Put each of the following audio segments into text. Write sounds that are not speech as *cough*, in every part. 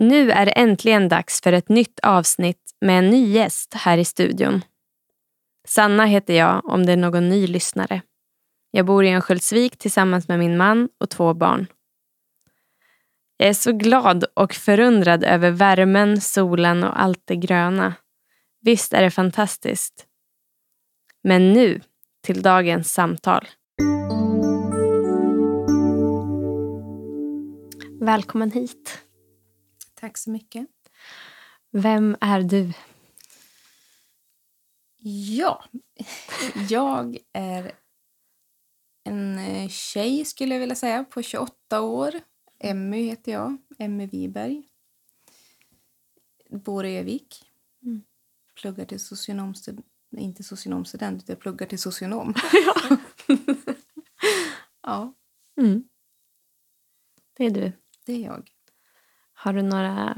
Nu är det äntligen dags för ett nytt avsnitt med en ny gäst här i studion. Sanna heter jag om det är någon ny lyssnare. Jag bor i Örnsköldsvik tillsammans med min man och två barn. Jag är så glad och förundrad över värmen, solen och allt det gröna. Visst är det fantastiskt. Men nu till dagens samtal. Välkommen hit. Tack så mycket. Vem är du? Ja, jag är en eh, tjej skulle jag vilja säga på 28 år. Emmy heter jag, Emmy Wiberg. Bor i Övik. Mm. Pluggar till socionomstudent, inte socionomstudent jag pluggar till socionom. *laughs* ja, Mm. Det är du. det är jag. Har du några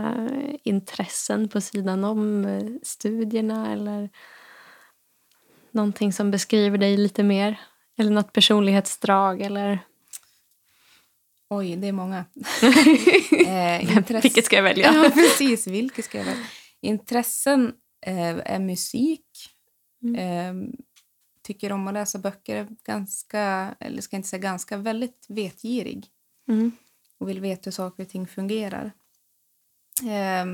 intressen på sidan om eh, studierna eller någonting som beskriver dig lite mer? Eller något personlighetsdrag? Eller... Oj, det är många. *laughs* eh, intresse- Vilket ska jag välja? Ja, precis. Vilket ska jag välja? Intressen eh, är musik. Mm. Eh, tycker om att läsa böcker. Är ganska, eller ska inte säga ganska, väldigt vetgirig. Mm. Och vill veta hur saker och ting fungerar. Eh,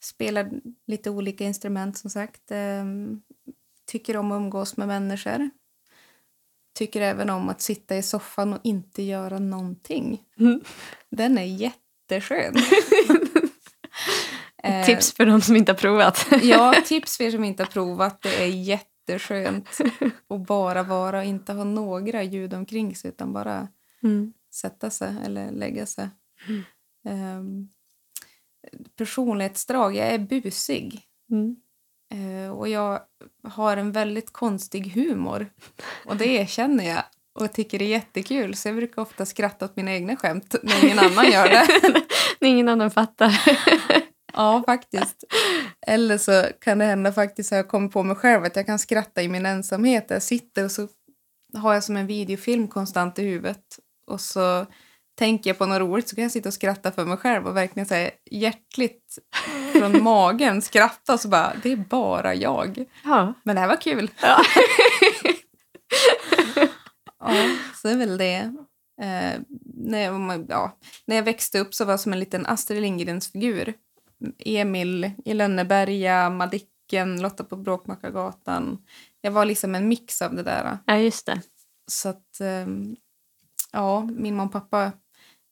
spelar lite olika instrument som sagt. Eh, tycker om att umgås med människor. Tycker även om att sitta i soffan och inte göra någonting. Mm. Den är jätteskön. *laughs* Tips för de som inte har provat. *laughs* Ja, *laughs* tips för er som inte har provat. Det är jätteskönt att bara vara och inte ha några ljud omkring sig utan bara Mm. sätta sig eller lägga sig. Um, personlighetsdrag. Jag är busig. Mm. Eh, och jag har en väldigt konstig humor. Och det erkänner jag. Och tycker det är jättekul. Så jag brukar ofta skratta åt mina egna skämt när ingen annan gör det. *laughs* När ingen annan fattar. *laughs* Ja, faktiskt. Eller så kan det hända faktiskt, har jag kommit på mig själv, att jag kan skratta i min ensamhet. Jag sitter och så har jag som en videofilm konstant i huvudet. Och så tänker jag på något roligt så kan jag sitta och skratta för mig själv och verkligen säga hjärtligt från magen skratta och så bara, det är bara jag. Ja. Men det här var kul. Ja. *laughs* Ja, så är väl det. Eh, när, jag, ja, när jag växte upp så var jag som en liten Astrid Lindgrens-figur. Emil i Lönneberga, Madicken, Lotta på Bråkmakargatan. Jag var liksom en mix av det där. ja, just det. Så att, eh, ja, min mamma och pappa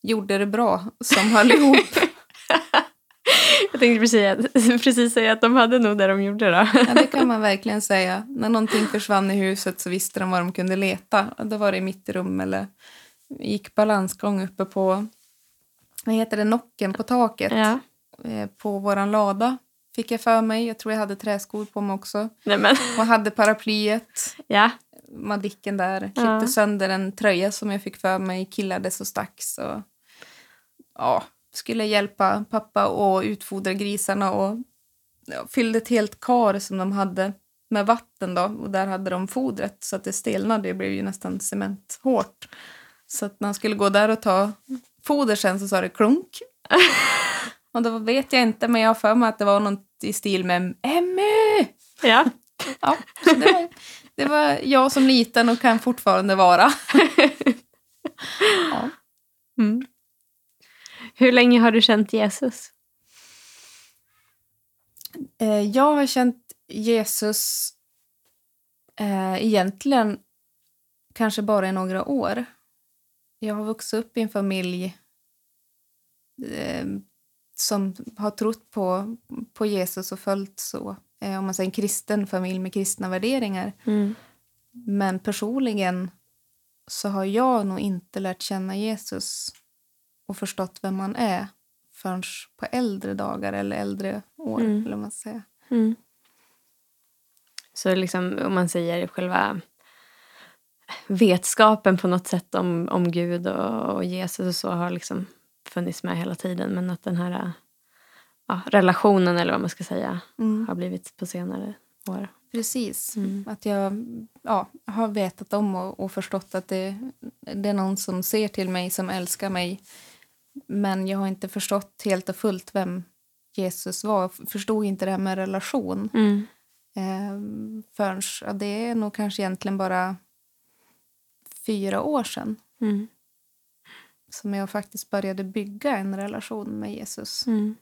gjorde det bra som *laughs* höll ihop. Jag tänkte precis, *laughs* precis säga att de hade nog det de gjorde. Då. Ja, det kan man verkligen säga. När någonting försvann i huset så visste de var de kunde leta. Då var det i mitt rum eller gick balansgång uppe på vad heter det, nocken på taket Ja. eh, på våran lada. Fick jag för mig. Jag tror jag hade träskor på mig också. Nej, men. Och hade paraplyet. Ja. Madicken där. Klippte Ja. sönder en tröja som jag fick för mig. Killades och stacks. Och, ja, skulle hjälpa pappa att utfodra grisarna. Och ja, fyllde ett helt kar som de hade med vatten. Då, och där hade de fodret så att det stelnade. Det blev ju nästan cementhårt. Så att när han skulle gå där och ta foder sen så sa det klunk. *laughs* och då vet jag inte, men jag har för mig att det var något i stil med Emmy! ja. Ja, så det, var, det var jag som liten och kan fortfarande vara. ja. Mm. Hur länge har du känt Jesus? Eh, Jag har känt Jesus eh, egentligen kanske bara i några år. Jag har vuxit upp i en familj eh, som har trott på, på Jesus och följt så. Eh, om man säger en kristen familj med kristna värderingar. Mm. Men personligen så har jag nog inte lärt känna Jesus och förstått vem han är förrän på äldre dagar eller äldre år. Mm. Eller man säga. Mm. Så liksom, om man säger själva vetskapen på något sätt om, om Gud och, och Jesus och så har liksom funnits med hela tiden. Men att den här ja, relationen eller vad man ska säga Mm. har blivit på senare år. Precis. Mm. Att jag ja, har vetat om och, och förstått att det det är någon som ser till mig, som älskar mig. Men jag har inte förstått helt och fullt vem Jesus var. Jag förstod inte det här med relation. Mm. Eh, förrän, ja, det är nog kanske egentligen bara fyra år sedan Mm. som jag faktiskt började bygga en relation med Jesus Mm.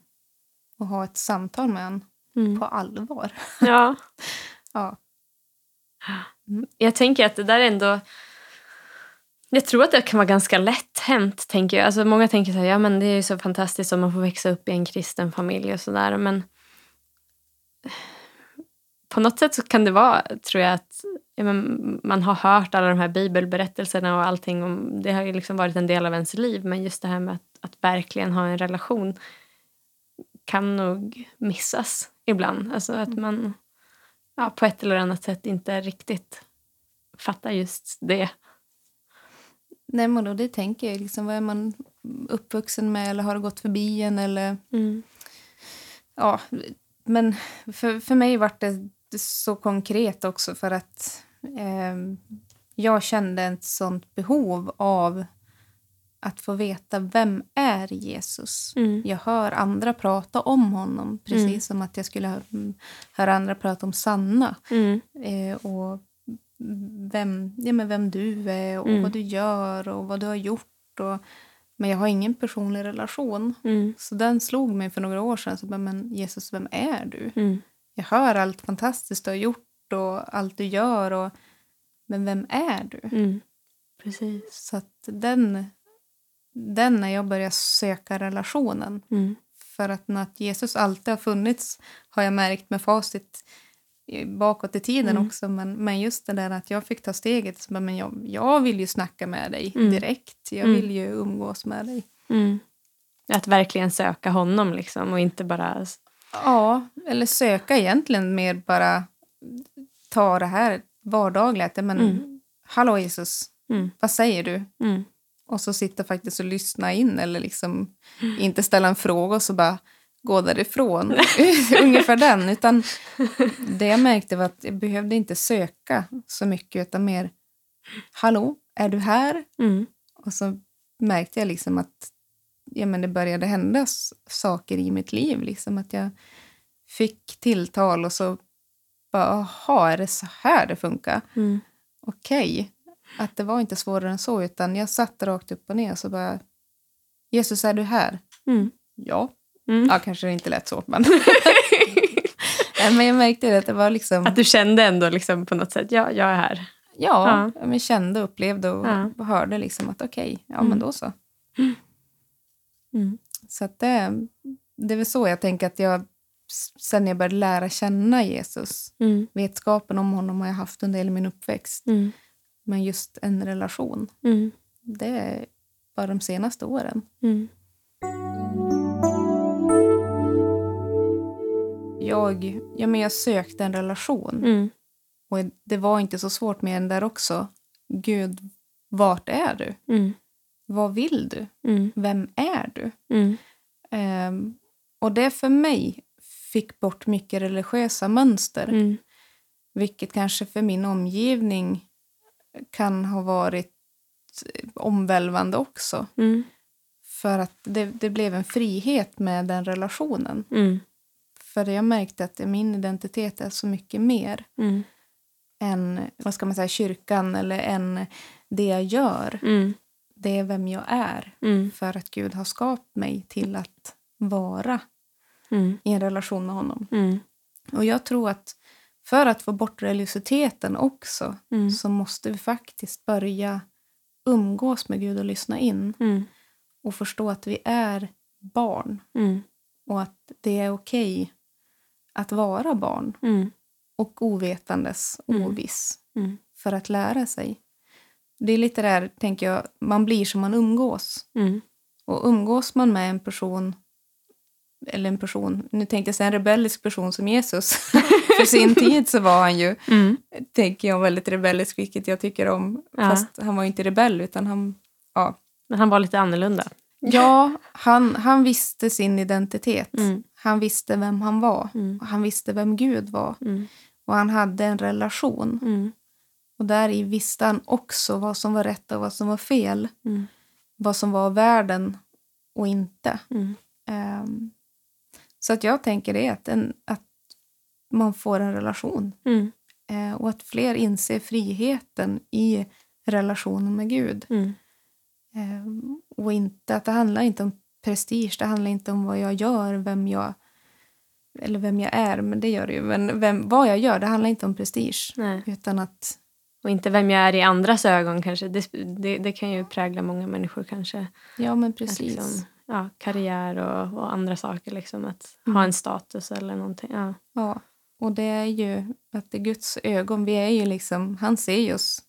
Och ha ett samtal med honom Mm. på allvar. *laughs* Ja. Ja. Jag tänker att det där ändå... Jag tror att det kan vara ganska lätt hänt. Tänker jag. Alltså, många tänker så här, ja men det är ju så fantastiskt om man får växa upp i en kristen familj och sådär. Men på något sätt så kan det vara, tror jag, att ja, men man har hört alla de här bibelberättelserna och allting. Om, det har ju liksom varit en del av ens liv. Men just det här med att, att verkligen ha en relation kan nog missas ibland. Alltså att man ja, på ett eller annat sätt inte riktigt fattar just det. Nej, men då, det tänker jag. Liksom, vad är man uppvuxen med eller har det gått förbi en? Eller, Mm. ja, men för, för mig var det så konkret också för att eh, jag kände ett sånt behov av att få veta vem är Jesus. Mm. Jag hör andra prata om honom precis Mm. som att jag skulle hö- höra andra prata om Sanna. Mm. Eh, och vem, ja, men vem du är och Mm. vad du gör och vad du har gjort. Och, men jag har ingen personlig relation. Mm. Så den slog mig för några år sedan. Så bara, men Jesus, vem är du? Mm. Jag hör allt fantastiskt du har gjort och allt du gör. Och, men vem är du? Mm. Precis. Så att den, den när jag började söka relationen. Mm. För att att Jesus alltid har funnits har jag märkt med facit bakåt i tiden Mm. också. Men, men just det där att jag fick ta steget. Så men jag, jag vill ju snacka med dig Mm. direkt. Jag Mm. vill ju umgås med dig. Mm. Att verkligen söka honom liksom och inte bara... Ja, eller söka egentligen mer bara ta det här vardagliga. Men, Mm. Hallå Jesus, Mm. vad säger du? Och så sitta faktiskt och lyssna in eller liksom inte ställa en fråga och så bara gå därifrån. *laughs* Ungefär den. Utan det jag märkte var att jag behövde inte söka så mycket utan mer Hallå, är du här? Mm. Och så märkte jag liksom att ja, men det började hända saker i mitt liv. Liksom att jag fick tilltal och så bara, jaha, är det så här det funkar? Mm. okej. Att det var inte svårare än så, utan jag satt rakt upp och ner och så bara Jesus, är du här? Mm. Ja. Mm. Ja, kanske det inte lät så, men... *laughs* Men jag märkte det, att det var liksom... Att du kände ändå liksom på något sätt, ja, jag är här. Ja, jag kände och upplevde och Ja. hörde liksom att okej, ja Mm. men då så. Mm. Så att det, det är väl så jag tänker att jag, sen jag började lära känna Jesus, Mm. vetskapen om honom har jag haft under hela min uppväxt, Mm. Men just en relation, Mm. det är bara de senaste åren. Mm. Jag, ja, men jag sökte en relation Mm. och det var inte så svårt med den där också. Gud, vart är du? Mm. Vad vill du? Mm. Vem är du? Ehm, och det för mig fick bort mycket religiösa mönster. Mm. Vilket kanske för min omgivning kan ha varit omvälvande också. Mm. För att det, det blev en frihet med den relationen. Mm. För jag märkte att min identitet är så mycket mer Mm. än vad ska man säga, kyrkan eller än det jag gör. Mm. Det är vem jag är. Mm. För att Gud har skapat mig till att vara Mm. i en relation med honom. Mm. Och jag tror att för att få bort religiositeten också Mm. så måste vi faktiskt börja umgås med Gud och lyssna in Mm. och förstå att vi är barn Mm. och att det är okej att vara barn Mm. och ovetandes, Mm. oviss Mm. för att lära sig. Det är lite där, tänker jag, man blir som man umgås. Och umgås man med en person, eller en person, nu tänkte jag säga en rebellisk person som Jesus. *laughs* För sin tid så var han ju, Mm. tänker jag, väldigt rebellisk, vilket jag tycker om. Ja. Fast han var ju inte rebell, utan han, ja. Men han var lite annorlunda. Ja, han, han visste sin identitet. Mm. Han visste vem han var. Mm. Och han visste vem Gud var. Mm. Och han hade en relation. Mm. Och där i visste han också vad som var rätt och vad som var fel. Mm. Vad som var världen och inte. Mm. Så att jag tänker det att, en, att man får en relation. Mm. Eh, och att fler inser friheten i relationen med Gud. Mm. Eh, och inte, att det handlar inte om prestige, det handlar inte om vad jag gör, vem jag eller vem jag är, men det gör det ju. Men vem, vad jag gör, det handlar inte om prestige. Nej. Utan att, Och inte vem jag är i andras ögon kanske. Det, det, det kan ju prägla många människor kanske. ja men precis. Liksom, ja, karriär och, och andra saker. Liksom, att Mm. ha en status eller någonting. Ja. Ja, och det är ju att i Guds ögon, vi är ju liksom, han ser ju oss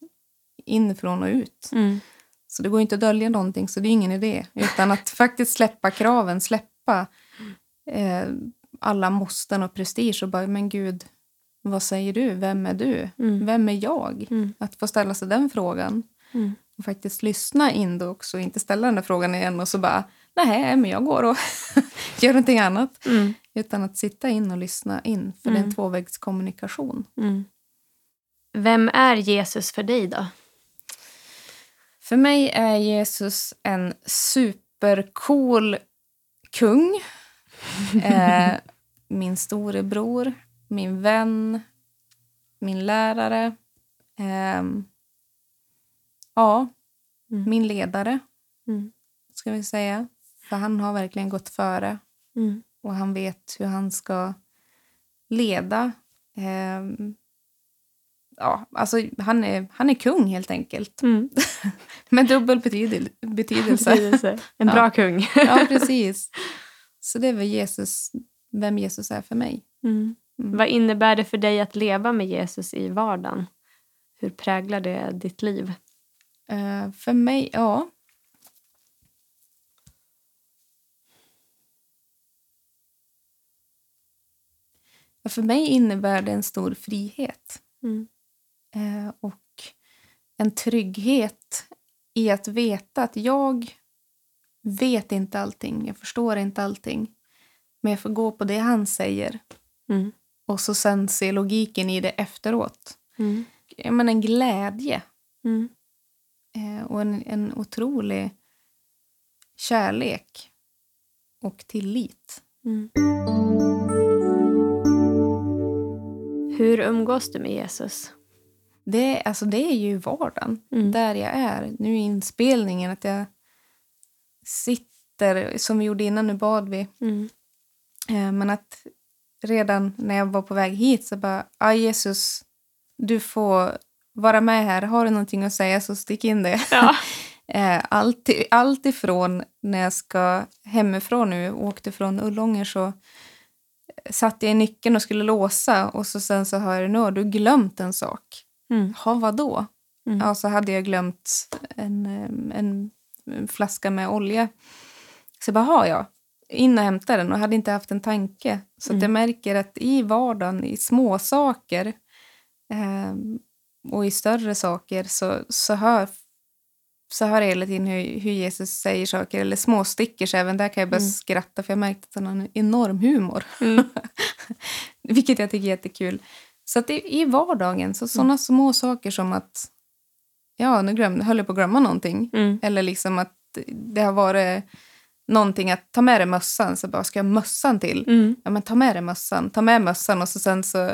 inifrån och ut. Mm. Så det går inte att dölja någonting, så det är ingen idé. Utan att faktiskt släppa kraven, släppa eh, alla måsten och prestige och bara, men gud, vad säger du? Vem är du? Mm. Vem är jag? Mm. Att få ställa sig den frågan Mm. och faktiskt lyssna in då också inte ställa den där frågan igen och så bara, nej, men jag går och *laughs* gör någonting annat. Mm. Utan att sitta in och lyssna in, för det är Mm. en tvåvägskommunikation. Mm. Vem är Jesus för dig då? För mig är Jesus en supercool kung. *laughs* Eh, min storebror, min vän, min lärare. ehm, ja, Mm. min ledare, Mm. ska vi säga. För han har verkligen gått före Mm. och han vet hur han ska leda. Ehm, ja, alltså han är, han är kung helt enkelt. Mm. *laughs* Med dubbel betydel- betydelse. Betydelse. En Ja. bra kung. *laughs* Ja, *laughs* precis. Så det är väl Jesus, vem Jesus är för mig. Mm. Mm. Vad innebär det för dig att leva med Jesus i vardagen? Hur präglar det ditt liv? Eh, för mig, ja. För mig innebär det en stor frihet Mm. eh, och en trygghet i att veta att jag vet inte allting, jag förstår inte allting. Men jag får gå på det han säger Mm. och så sen se logiken i det efteråt. Mm. Men en glädje Mm. eh, och en, en otrolig kärlek och tillit. Mm. Hur umgås du med Jesus? Det, alltså det är ju vardagen, Mm. där jag är. Nu i inspelningen, att jag sitter, som vi gjorde innan, nu bad vi. Mm. Eh, men att redan när jag var på väg hit så bara, ah, Jesus, du får vara med här. Har du någonting att säga så stick in det. Ja. *laughs* Eh, allt, allt ifrån när jag ska hemifrån nu, åkte från Ullånger så satte jag i nyckeln och skulle låsa och så sen så hör jag, nu har du glömt en sak. Mm. Ja, vadå? Mm. Ja, så hade jag glömt en, en, en flaska med olja. Så jag bara, har jag? In och hämta den och hade inte haft en tanke. Så Mm. jag märker att i vardagen, i små saker em, och i större saker så, så, hör, så hör jag hela tiden hur, hur Jesus säger saker, eller småstickor. Så även där kan jag börja Mm. skratta för jag märkte att han har en enorm humor. Mm. *laughs* Vilket jag tycker är jättekul. Så att det, i vardagen, så sådana små saker som att ja, nu glömde, höll jag på att glömma någonting. Mm. Eller liksom att det har varit någonting att ta med dig mössan. Så bara, ska jag ha mössan till? Mm. Ja, men ta med dig mössan. Ta med mössan och så sen så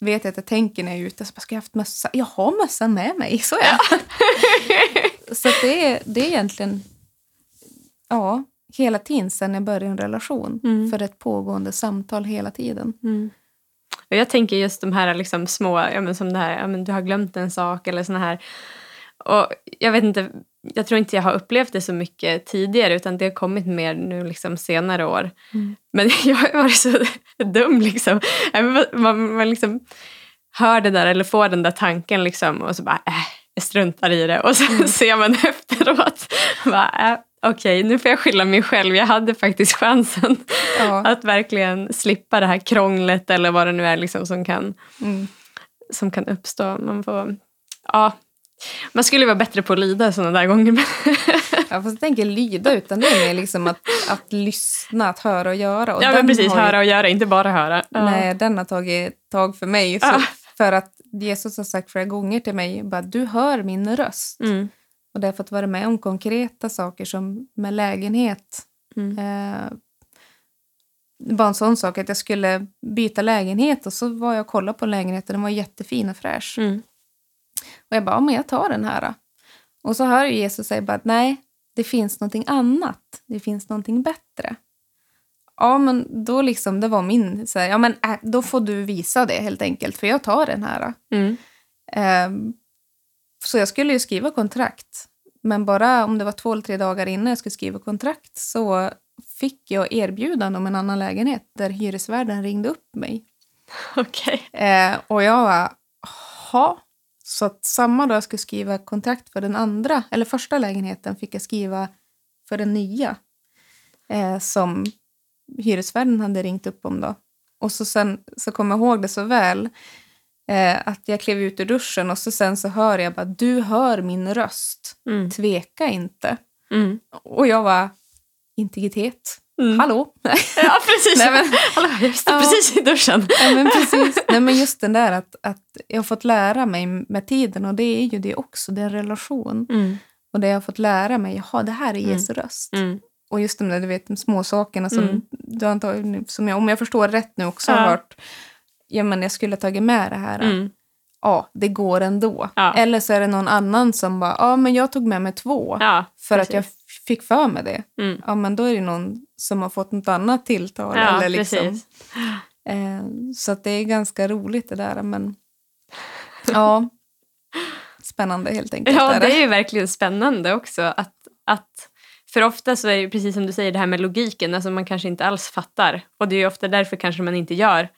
vet jag att jag tänker när jag är ute. Så bara, ska jag ha haft mössa? Jag har mössan med mig. Så är *laughs* så att det, är, det är egentligen ja, hela tiden sen jag började en relation. Mm. För ett pågående samtal hela tiden. Mm. Och jag tänker just de här liksom små, ja, men som det här, ja, men du har glömt en sak eller såna här. Och jag vet inte, jag tror inte jag har upplevt det så mycket tidigare utan det har kommit mer nu liksom senare år. Mm. Men *laughs* jag har varit så *laughs* dum liksom. Men Man, man liksom hör det där eller får den där tanken liksom och så bara äh, jag struntar i det och sen ser man *laughs* efteråt. Bara, äh, Okej, nu får jag skylla mig själv. Jag hade faktiskt chansen Ja. att verkligen slippa det här krånglet eller vad det nu är liksom som, kan, Mm. som kan uppstå. Man, får, ja, man skulle vara bättre på att lyda sådana där gånger. Men *laughs* Ja, fast jag tänker lyda, utan det är mer liksom att, att lyssna, att höra och göra. Och ja, men precis. har Höra och göra, inte bara höra. Ja. Nej, den har tagit tag för mig. För. För att Jesus har sagt flera gånger till mig bara, du hör min röst. Mm. Och det har fått vara med om konkreta saker som med lägenhet. Mm. Eh, var en sån sak att jag skulle byta lägenhet och så var jag och kollade på lägenheten. Den var jättefin och fräsch. Mm. Och jag bara, ja, men jag tar den här. Då. Och så hör Jesus säga bara att nej, det finns någonting annat. Det finns någonting bättre. Ja, men då liksom, det var min, så här, ja men äh, då får du visa det helt enkelt, för jag tar den här. Mm. Ehm, så jag skulle ju skriva kontrakt. Men bara om det var två eller tre dagar innan jag skulle skriva kontrakt så fick jag erbjudande om en annan lägenhet där hyresvärden ringde upp mig. Okej. Eh, och jag var, ha. Så att samma dag jag skulle skriva kontrakt för den andra, eller första lägenheten, fick jag skriva för den nya. Eh, som hyresvärden hade ringt upp om då. Och så sen så kommer jag ihåg det så väl. Eh, att jag klev ut ur duschen och så sen så hör jag bara, du hör min röst. Mm. Tveka inte. Mm. Och jag var, integritet. Mm. Hallå? *laughs* Ja, precis. Nej, men- Hallå, jag stod Ja. precis i duschen. Ja, men precis. Nej, men just den där att, att jag har fått lära mig med tiden och det är ju det också, det är en relation. Mm. Och det jag har fått lära mig, jaha det här är Mm. Jesu röst. Mm. Och just de där du vet, de små sakerna som Mm. du antagligen, som jag, om jag förstår rätt nu också Ja. har hört, ja men jag skulle ha tagit med det här. Mm. Ja, det går ändå. Ja. Eller så är det någon annan som bara, ja men jag tog med mig två. Ja, för att jag precis. fick för mig det. Mm. Ja men då är det någon som har fått något annat tilltal. Eller liksom. precis. Eh, så det är ganska roligt det där. Men *laughs* ja, spännande helt enkelt. Ja, det är ju verkligen spännande också. Att, för ofta så är det precis som du säger det här med logiken, alltså man kanske inte alls fattar. Och det är ju ofta därför kanske man inte gör,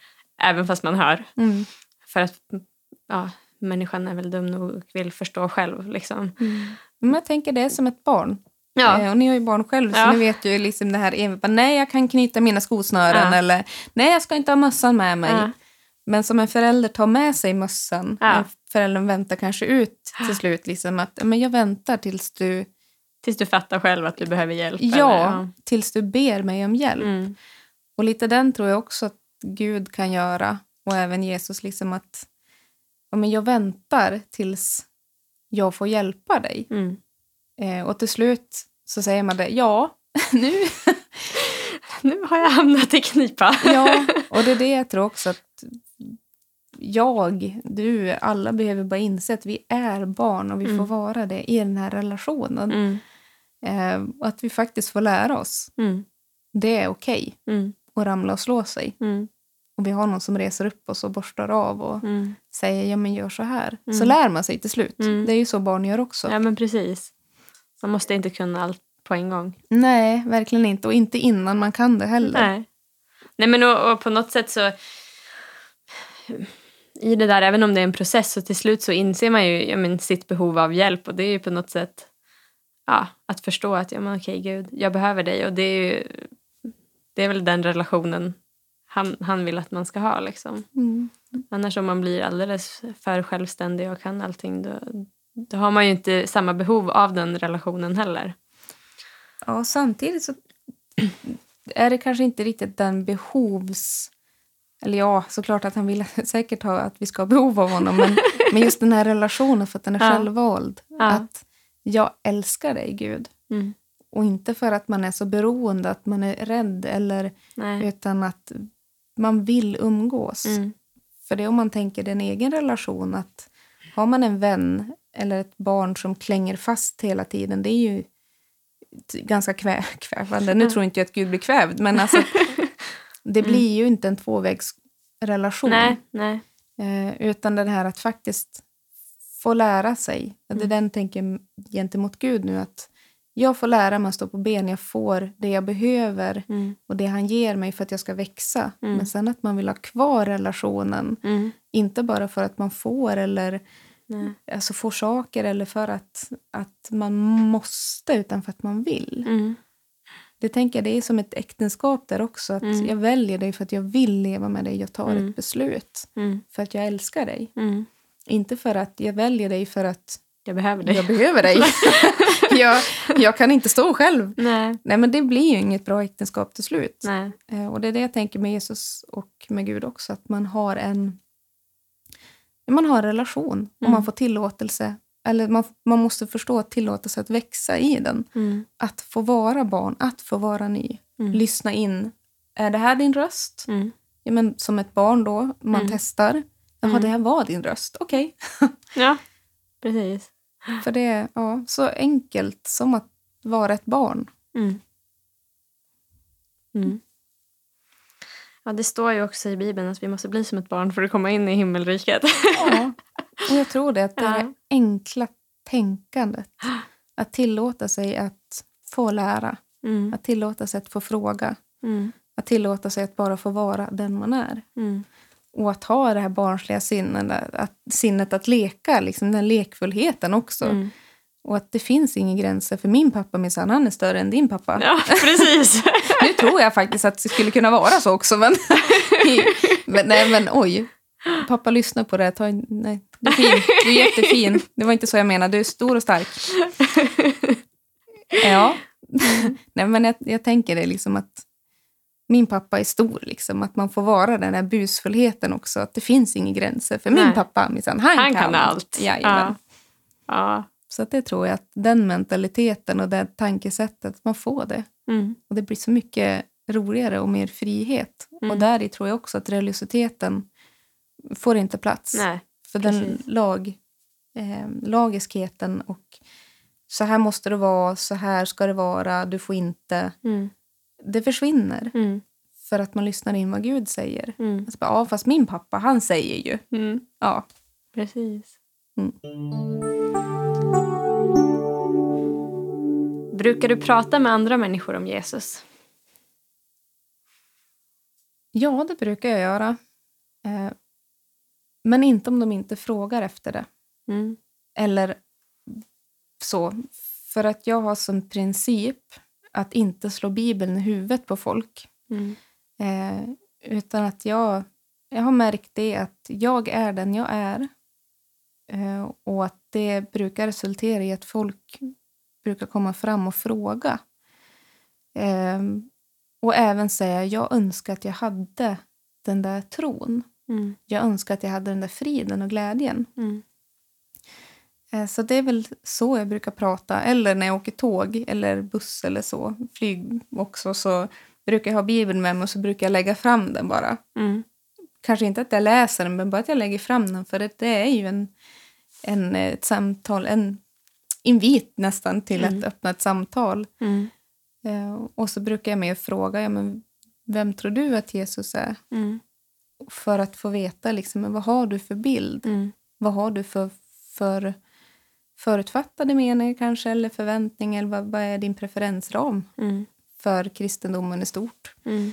även fast man hör. Mm. För att ja, människan är väl dum nog och vill förstå själv. Liksom. Men jag tänker det är som ett barn. Ja. Eh, och ni har ju barn själv Ja. så ni vet ju liksom det här, nej jag kan knyta mina skosnören Ja. eller nej jag ska inte ha mössan med mig. Ja. Men som en förälder tar med sig mössan, Ja. föräldern väntar kanske ut till slut liksom att men jag väntar tills du, Tills du fattar själv att du behöver hjälp. ja, eller- tills du ber mig om hjälp. Mm. Och lite den tror jag också att Gud kan göra och även Jesus liksom att ja, men jag väntar tills jag får hjälpa dig. Mm. Eh, och till slut så säger man det, ja, *laughs* nu. *laughs* Nu har jag hamnat i knipa. ja, *laughs* och det är det jag tror också att jag, du, alla behöver bara inse att vi är barn och vi får Mm. vara det i den här relationen. Mm. Eh, och att vi faktiskt får lära oss. Mm. Det är okej Mm. att ramla och slå sig. Mm. Och vi har någon som reser upp oss och borstar av och Mm. säger ja men gör så här. Så Mm. lär man sig till slut. Mm. Det är ju så barn gör också. Ja, men precis. Man måste inte kunna allt på en gång. Nej, verkligen inte. Och inte innan man kan det heller. Nej. Nej, men och, och på något sätt så... I det där, även om det är en process, så till slut så inser man ju ja, men, sitt behov av hjälp. Och det är ju på något sätt ja, att förstå att ja, men, okej, Gud, jag behöver dig. Och det är ju det är väl den relationen han, han vill att man ska ha. Liksom. Mm. Annars om man blir alldeles för självständig och kan allting då, då har man ju inte samma behov av den relationen heller. Ja, samtidigt så är det kanske inte riktigt den behovs... Eller ja, såklart att han vill *laughs* säkert ha att vi ska ha behov av honom. Men, men just den här relationen för att den är Ja. självvald. Ja. Att jag älskar dig, Gud. Mm. Och inte för att man är så beroende, att man är rädd. Eller, Nej. utan att man vill umgås. Mm. För det är om man tänker den egen relation. att Har man en vän eller ett barn som klänger fast hela tiden. Det är ju ganska kvä *laughs* kvävande. Nu tror inte jag att Gud blir kvävd. Men alltså, *laughs* det blir ju inte en tvåvägsrelation. Nej, nej. Eh, utan det här att faktiskt få lära sig. Det är Mm. den tänker gentemot Gud nu. att Jag får lära mig att stå på ben. Jag får det jag behöver Mm. och det han ger mig för att jag ska växa. Mm. Men sen att man vill ha kvar relationen. Mm. Inte bara för att man får eller Nej. alltså får saker eller för att, att man måste utan för att man vill. Mm. Det tänker jag det är som ett äktenskap där också. Att Mm. Jag väljer dig för att jag vill leva med dig. Jag tar Mm. ett beslut Mm. för att jag älskar dig. Mm. Inte för att jag väljer dig för att Jag behöver dig. jag behöver dig. *laughs* jag, jag kan inte stå själv. Nej. Nej, men det blir ju inget bra äktenskap till slut. Nej. Eh, Och det är det jag tänker med Jesus och med Gud också. Att man har en, man har en relation och Mm. man får tillåtelse. Eller man, man måste förstå att tillåtelse att växa i den. Mm. Att få vara barn, att få vara ny. Mm. Lyssna in. Är det här din röst? Mm. Ja, men som ett barn då, man Mm. testar. Jaha, Mm. det här var din röst. Okej. *laughs* Ja, precis. För det är ja, så enkelt som att vara ett barn. Mm. Mm. Ja, det står ju också i Bibeln att vi måste bli som ett barn för att komma in i himmelriket. Ja. Och jag tror det, att det Ja. är enkla tänkandet. Att tillåta sig att få lära. Mm. Att tillåta sig att få fråga. Mm. Att tillåta sig att bara få vara den man är. Och att ha det här barnsliga sinnet att, sinnet att leka, liksom den lekfullheten också. Mm. Och att det finns inga gränser. För min pappa minsann, han är större än din pappa. Ja, *laughs* precis. Nu tror jag faktiskt att det skulle kunna vara så också. Men, *laughs* men, nej, men oj. Pappa, lyssna på det. Ta nej, du är fin. Du är jättefin. Det var inte så jag menade. Du är stor och stark. *laughs* Ja. nej, men jag, jag tänker det liksom att min pappa är stor. Liksom, att man får vara den där busfullheten också. Att det finns inga gränser. För min Nej. pappa, minsann, han, Han kan allt. Jajamän. Ja. Ja. Så att det tror jag att den mentaliteten och det tankesättet, man får det. Mm. Och det blir så mycket roligare och mer frihet. Mm. Och där tror jag också att religiositeten får inte plats. Nej. För den precis. lag, eh, lagiskheten och så här måste det vara, så här ska det vara, du får inte. Mm. Det försvinner Mm. för att man lyssnar in vad Gud säger. Mm. Alltså ja, fast min pappa, han säger ju. Mm. Ja, Precis. Mm. Brukar du prata med andra människor om Jesus? ja det brukar jag göra. Eh, men inte om de inte frågar efter det. Mm. Eller så. För att jag har som princip att inte slå Bibeln i huvudet på folk. Mm. Eh, utan att jag, jag har märkt det att jag är den jag är. Eh, och att det brukar resultera i att folk brukar komma fram och fråga. Eh, och även säga, jag önskar att jag hade den där tron. Mm. Jag önskar att jag hade den där friden och glädjen. Mm. Eh, Så det är väl så jag brukar prata. Eller när jag åker tåg eller buss eller så, flyg också, så brukar jag ha Bibeln med mig och så brukar jag lägga fram den bara. Mm. Kanske inte att jag läser den, men bara att jag lägger fram den. För det, det är ju en, en, eh, ett samtal, en invit nästan till Mm. att öppna ett samtal. Mm. Eh, Och så brukar jag med fråga, ja, men vem tror du att Jesus är? Mm. För att få veta, liksom, vad har du för bild? Mm. Vad har du för, för förutfattade meningar kanske, eller förväntningar? Eller vad, vad är din preferensram Mm. för kristendomen i stort? Mm.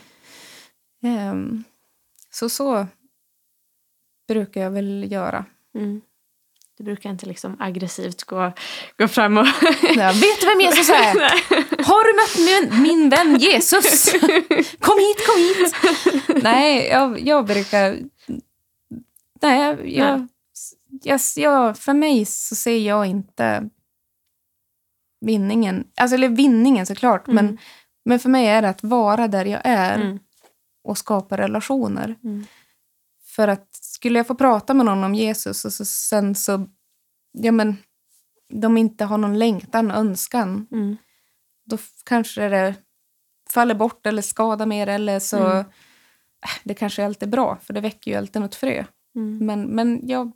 Ehm, så så brukar jag väl göra. Mm. Du brukar inte liksom aggressivt gå, gå fram och... Ja, vet du vem Jesus är? *laughs* Har du mött min, min vän Jesus? *laughs* Kom hit, kom hit! Nej, jag, jag brukar... Nej, jag, jag, jag, jag, för mig så ser jag inte vinningen. Alltså, eller vinningen såklart, Mm. men, men för mig är det att vara där jag är Mm. och skapa relationer. Mm. För att skulle jag få prata med någon om Jesus och så, sen så, ja men, de inte har någon längtan, önskan, Mm. då kanske det faller bort eller skadar mer eller så, Mm. äh, det kanske alltid är bra, för det väcker ju alltid något frö. Mm. Men, men jag,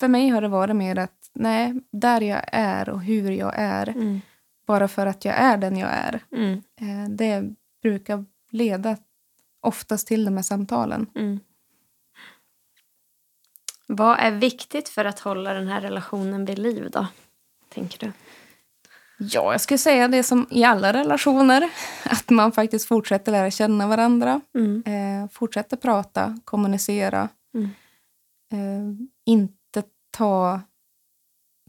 för mig har det varit mer att, nej, där jag är och hur jag är, Mm. bara för att jag är den jag är, Mm. eh, det brukar leda oftast till de här samtalen. Mm. Vad är viktigt för att hålla den här relationen vid liv då? Tänker du? Ja, jag skulle säga det som i alla relationer. Att man faktiskt fortsätter lära känna varandra. Mm. Eh, fortsätter prata, kommunicera. Mm. Eh, inte ta,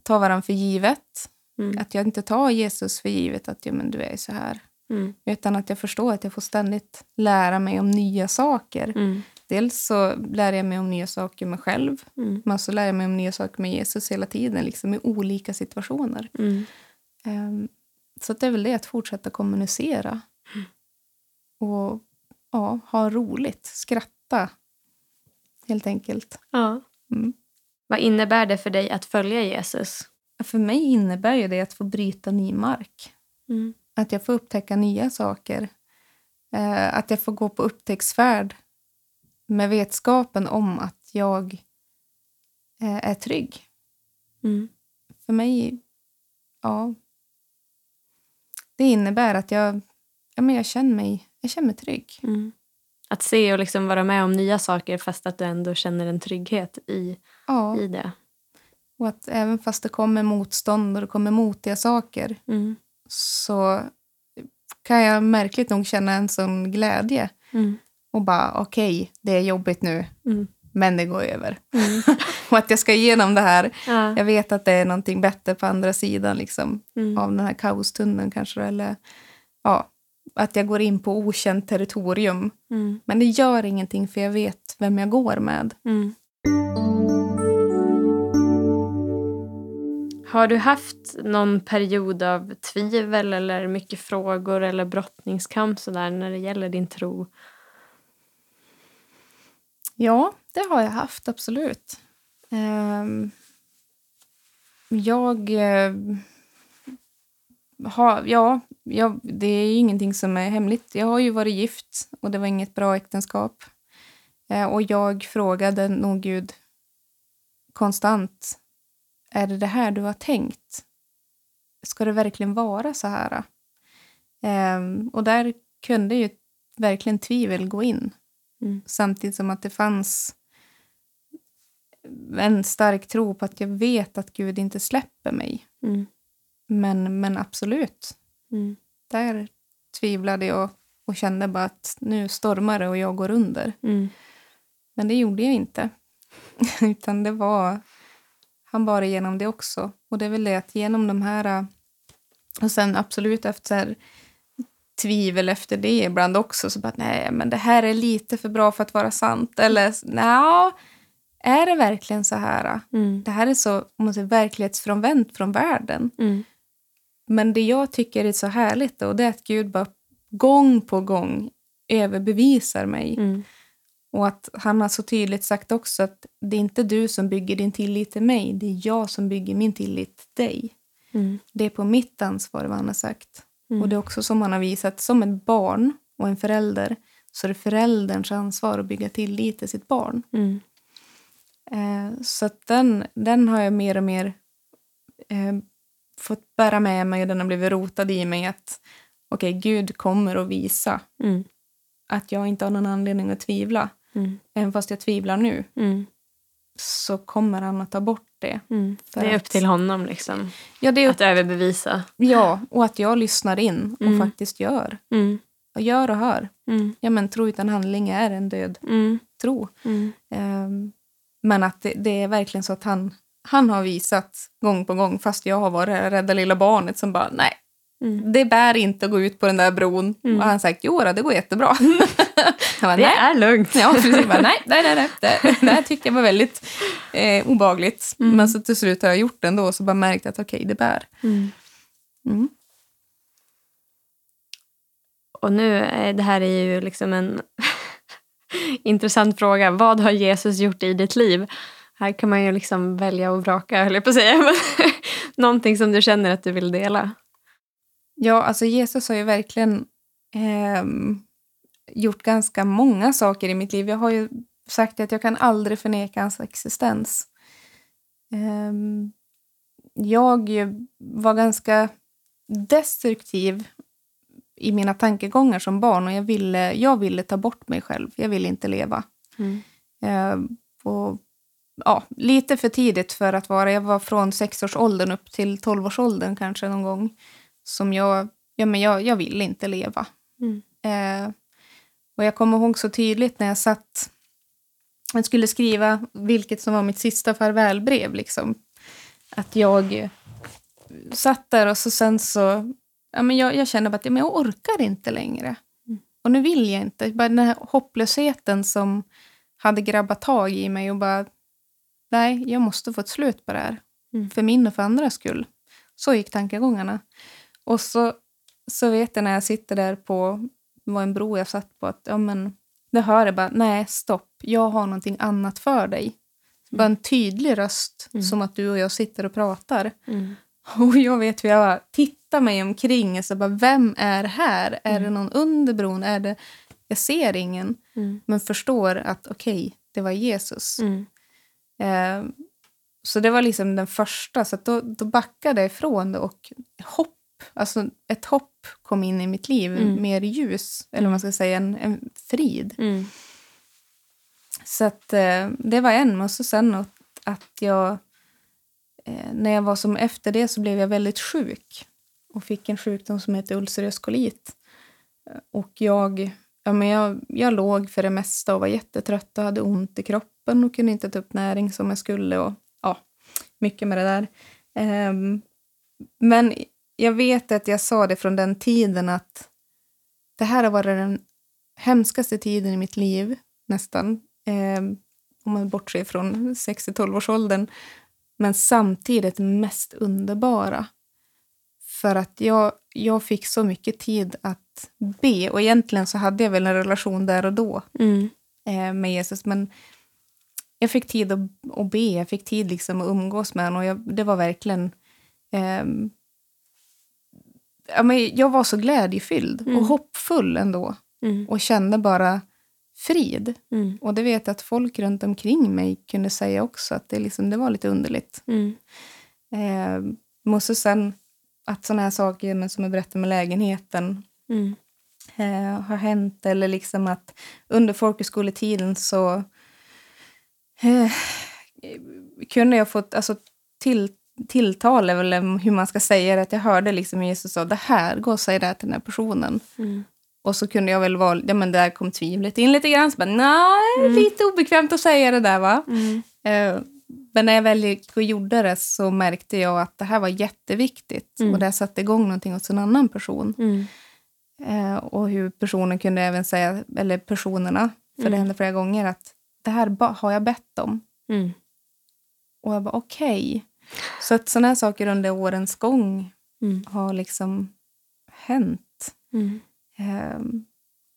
ta varandra för givet. Mm. Att jag inte tar Jesus för givet att ja, men du är så här. Mm. Utan att jag förstår att jag får ständigt lära mig om nya saker. Mm. Dels så lär jag mig om nya saker med själv. Mm. Men så lär jag mig om nya saker med Jesus hela tiden. Liksom i olika situationer. Ehm, Så det är väl det, att fortsätta kommunicera. Och ja, ha roligt, skratta. Helt enkelt. Ja. Mm. Vad innebär det för dig att följa Jesus? För mig innebär ju det att få bryta ny mark. Mm. Att jag får upptäcka nya saker. Eh, att jag får gå på upptäcktsfärd med vetskapen om att jag eh, är trygg. Mm. För mig, ja. Det innebär att jag, ja, men jag, känner, mig, jag känner mig trygg. Mm. Att se och liksom vara med om nya saker fast att du ändå känner en trygghet i, Ja. i det. Och att även fast det kommer motstånd och det kommer motiga saker Mm. så kan jag märkligt nog känna en sån glädje. Mm. Och bara, okej, det är jobbigt nu, Mm. men det går över. Mm. *laughs* och att jag ska igenom det här. Ja. Jag vet att det är någonting bättre på andra sidan liksom, Mm. av den här kaostunneln kanske. Eller ja, att jag går in på okänt territorium. Mm. Men det gör ingenting för jag vet vem jag går med. Mm. Har du haft någon period av tvivel eller mycket frågor eller brottningskamp sådär när det gäller din tro? Ja, det har jag haft, absolut. Ehm, jag eh, har... Ja, jag, det är ju ingenting som är hemligt. Jag har ju varit gift och det var inget bra äktenskap. Eh, och jag frågade nog Gud konstant. Är det det här du har tänkt? Ska det verkligen vara så här? Ehm, och där kunde ju verkligen tvivel gå in. Mm. Samtidigt som att det fanns en stark tro på att jag vet att Gud inte släpper mig. Mm. Men, men absolut, Mm. där tvivlade jag och kände bara att nu stormar det och jag går under. Mm. Men det gjorde jag inte. *laughs* Utan det var... Han bar igenom det också. Och det är väl det att genom de här... Och sen absolut efter tvivel efter det ibland också. Så bara, nej, men det här är lite för bra för att vara sant. Eller, nej, är det verkligen så här? Mm. Det här är så om man säger, verklighetsfrånvänt från världen. Mm. Men det jag tycker är så härligt då, det är att Gud bara gång på gång överbevisar mig. Mm. Och att han har så tydligt sagt också att det är inte du som bygger din tillit till mig, det är jag som bygger min tillit till dig. Mm. Det är på mitt ansvar vad han har sagt. Mm. Och det är också som han har visat, som ett barn och en förälder så är det förälderns ansvar att bygga tillit till sitt barn. Mm. Eh, så att den, den har jag mer och mer eh, fått bära med mig och den har blivit rotad i mig att okej, Gud kommer att visa Mm. att jag inte har någon anledning att tvivla. Mm. Även fast jag tvivlar nu Mm. så kommer han att ta bort det. Mm. Det är upp att- till honom liksom. Ja, det är, Att överbevisa. ja, och att jag lyssnar in och Mm. faktiskt gör. Mm. Och gör och hör. Mm. Ja, men tro utan handling är en död tro. Ehm, men att det, det är verkligen så att han, han har visat gång på gång, fast jag har varit det rädda lilla barnet som bara, nej, Mm. det bär inte att gå ut på den där bron. Mm. Och han har sagt, jo det går jättebra. *laughs* bara, Det är lugnt. Ja, precis. Bara, nej, nej, nej, nej. Det, det här tyckte jag var väldigt eh, obagligt. Mm. Men så till slut har jag gjort det ändå och så bara märkt att okej, det bär. Mm. Mm. Och nu, eh, det här är ju liksom en *laughs* intressant fråga. Vad har Jesus gjort i ditt liv? Här kan man ju liksom välja och vraka, höll jag på att säga. *laughs* Någonting som du känner att du vill dela. Ja, alltså Jesus har ju verkligen ehm, gjort ganska många saker i mitt liv. Jag har ju sagt att jag kan aldrig förneka hans existens. Ehm, jag var ganska destruktiv i mina tankegångar som barn och jag ville, jag ville ta bort mig själv. Jag ville inte leva. Mm. Ehm, och, ja, lite för tidigt för att vara... Jag var från sexårsåldern upp till tolvårsåldern kanske någon gång. Som jag... Ja, men jag, jag ville inte leva. Mm. Eh, och jag kommer ihåg så tydligt när jag satt... Jag skulle skriva vilket som var mitt sista farvälbrev. Liksom. Att jag satt där och så sen så... Ja, men jag, jag kände bara att men jag orkar inte längre. Mm. Och nu vill jag inte. Bara den här hopplösheten som hade grabbat tag i mig och bara... Nej, jag måste få ett slut på det här. Mm. För min och för andras skull. Så gick tankegångarna. Och så, så vet jag när jag sitter där på... Var en bro jag satt på. att ja, men, Det hör jag bara, nej stopp, jag har någonting annat för dig. Bara en tydlig röst, Mm. som att du och jag sitter och pratar. Mm. *laughs* Och jag vet hur jag tittar mig omkring. Så bara, vem är här? Är det någon under bron? Är det... Jag ser ingen, Mm. men förstår att okej, det var Jesus. Mm. Eh, så det var liksom den första. Så då, då backade jag ifrån det och hopp, alltså ett hopp kom in i mitt liv. Mm. Mer ljus, eller vad man ska säga, en, en frid. Mm. Så att, eh, det var en. Och så sen att, att jag... Eh, när jag var som efter det så blev jag väldigt sjuk och fick en sjukdom som heter ulcerös kolit. Och jag, ja, men jag, jag låg för det mesta och var jättetrött och hade ont i kroppen och kunde inte ta upp näring som jag skulle. Och, ja, mycket med det där. Ehm, men jag vet att jag sa det från den tiden att det här har varit den hemskaste tiden i mitt liv, nästan. Ehm, om man bortser från 6-12-årsåldern. Men samtidigt mest underbara. För att jag, jag fick så mycket tid att be. Och egentligen så hade jag väl en relation där och då Mm. eh, med Jesus. Men jag fick tid att, att be, jag fick tid liksom att umgås med honom. Och jag, det var verkligen... ehm, ja, men jag var så glädjefylld Mm. och hoppfull ändå. Mm. Och kände bara frid. Mm. Och det vet jag att folk runt omkring mig kunde säga också. Att det, liksom, det var lite underligt. Mm. Eh, måste sen att sådana här saker men som jag berättade med lägenheten Mm. eh, har hänt. Eller liksom att under folkhögskoletiden så eh, kunde jag fått alltså, till, tilltal, eller hur man ska säga det, att jag hörde liksom Jesus sa det här, gå och säg det här till den här personen. Mm. Och så kunde jag väl vara, ja men där kom tvivlet in lite grann. Så bara, nej, lite obekvämt att säga det där va. Mm. Eh, men när jag väl gick och gjorde det så märkte jag att det här var jätteviktigt. Mm. Och det satte igång någonting hos en annan person. Mm. Eh, och hur personen kunde även säga, eller personerna, för det Mm. hände flera gånger, att det här har jag bett om. Mm. Och jag bara okej. Så att sådana här saker under årens gång Mm. har liksom hänt. Mm. Ehm,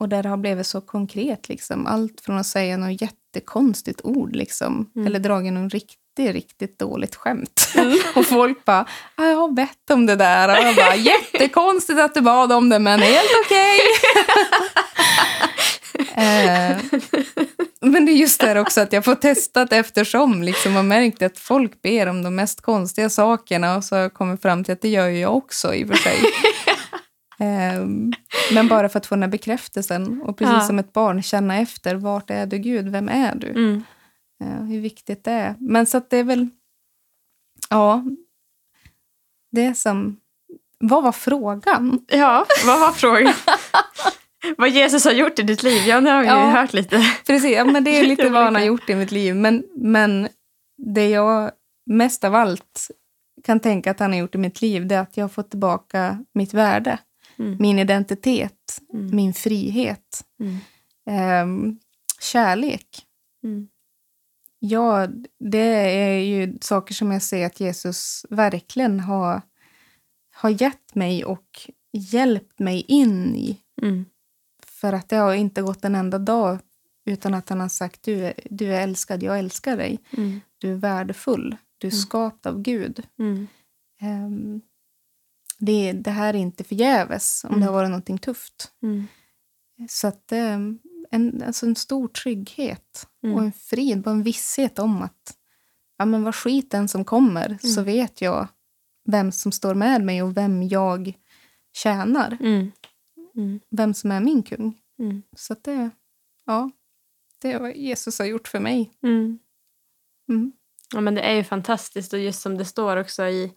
och där det har blivit så konkret. Liksom. Allt från att säga något jättekonstigt ord liksom, Mm. eller dragit något riktigt, riktigt dåligt skämt. *laughs* och folk bara, "Ah, jag har bett om det där. Och jag bara, jättekonstigt att du bad om det, men helt okej. *laughs* Ehm, men det är just det också att jag får testat eftersom liksom, och märkt att folk ber om de mest konstiga sakerna och så har jag kommit fram till att det gör ju jag också i och för sig. *laughs* Ehm, men bara för att få den här bekräftelsen och precis Ja. som ett barn känna efter, vart är du Gud, vem är du? Mm. Eh, hur viktigt det är. Men så att det är väl, ja, det är som, vad var frågan? Ja, vad var frågan? *laughs* *laughs* vad Jesus har gjort i ditt liv? Ja, nu har vi ju Ja. hört lite. *laughs* Precis, ja, men det är lite *laughs* vad han har gjort i mitt liv. Men, men det jag mest av allt kan tänka att han har gjort i mitt liv, det är att jag har fått tillbaka mitt värde, Mm. min identitet, Mm. min frihet, Mm. ehm, kärlek. Mm. Ja, det är ju saker som jag ser att Jesus verkligen har, har gett mig och hjälpt mig in i. Mm. För att det har inte gått en enda dag utan att han har sagt du är, du är älskad, jag älskar dig. Mm. Du är värdefull, du är skapt av Gud. Mm. Ehm, det, det här är inte förgäves om Mm. det har varit någonting tufft. Mm. Så att ehm, en, alltså en stor trygghet Mm. och en frid och en visshet om att ja, men vad skiten som kommer så Mm. vet jag vem som står med mig och vem jag tjänar. Mm. Mm. Vem som är min kung. Mm. Så att det, ja, det är vad Jesus har gjort för mig. Mm. Mm. Ja, men det är ju fantastiskt och just som det står också i,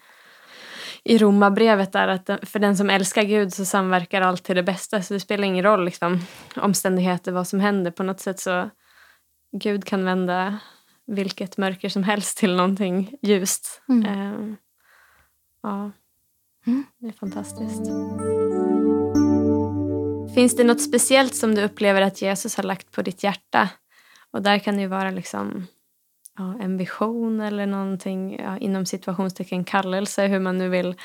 i Romarbrevet där att för den som älskar Gud så samverkar allt till det bästa. Så det spelar ingen roll liksom, omständigheter, vad som händer. På något sätt så Gud kan vända vilket mörker som helst till någonting ljust. Mm. Ehm, ja, Mm. det är fantastiskt. Finns det något speciellt som du upplever att Jesus har lagt på ditt hjärta? Och där kan det ju vara liksom ja, en vision eller någonting ja, inom situationstecken kallelse, hur man nu vill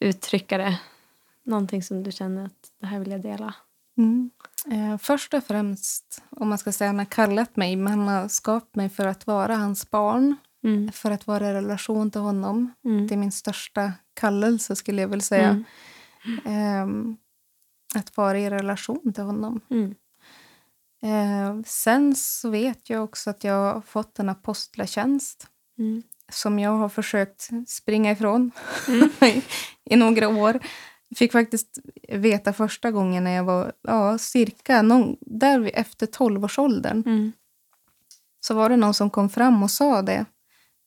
uttrycka det. Någonting som du känner att det här vill jag dela. Mm. Eh, först och främst, om man ska säga, han har kallat mig, men han har skapat mig för att vara hans barn. Mm. För att vara i relation till honom. Mm. Det är min största kallelse, skulle jag vilja säga. Mm. Ehm, att vara i relation till honom. Mm. Eh, sen så vet jag också att jag har fått en apostlatjänst Mm. som jag har försökt springa ifrån Mm. *laughs* i, i några år. Jag fick faktiskt veta första gången när jag var ja, cirka någon, där efter 12-årsåldern. Mm. Så var det någon som kom fram och sa det.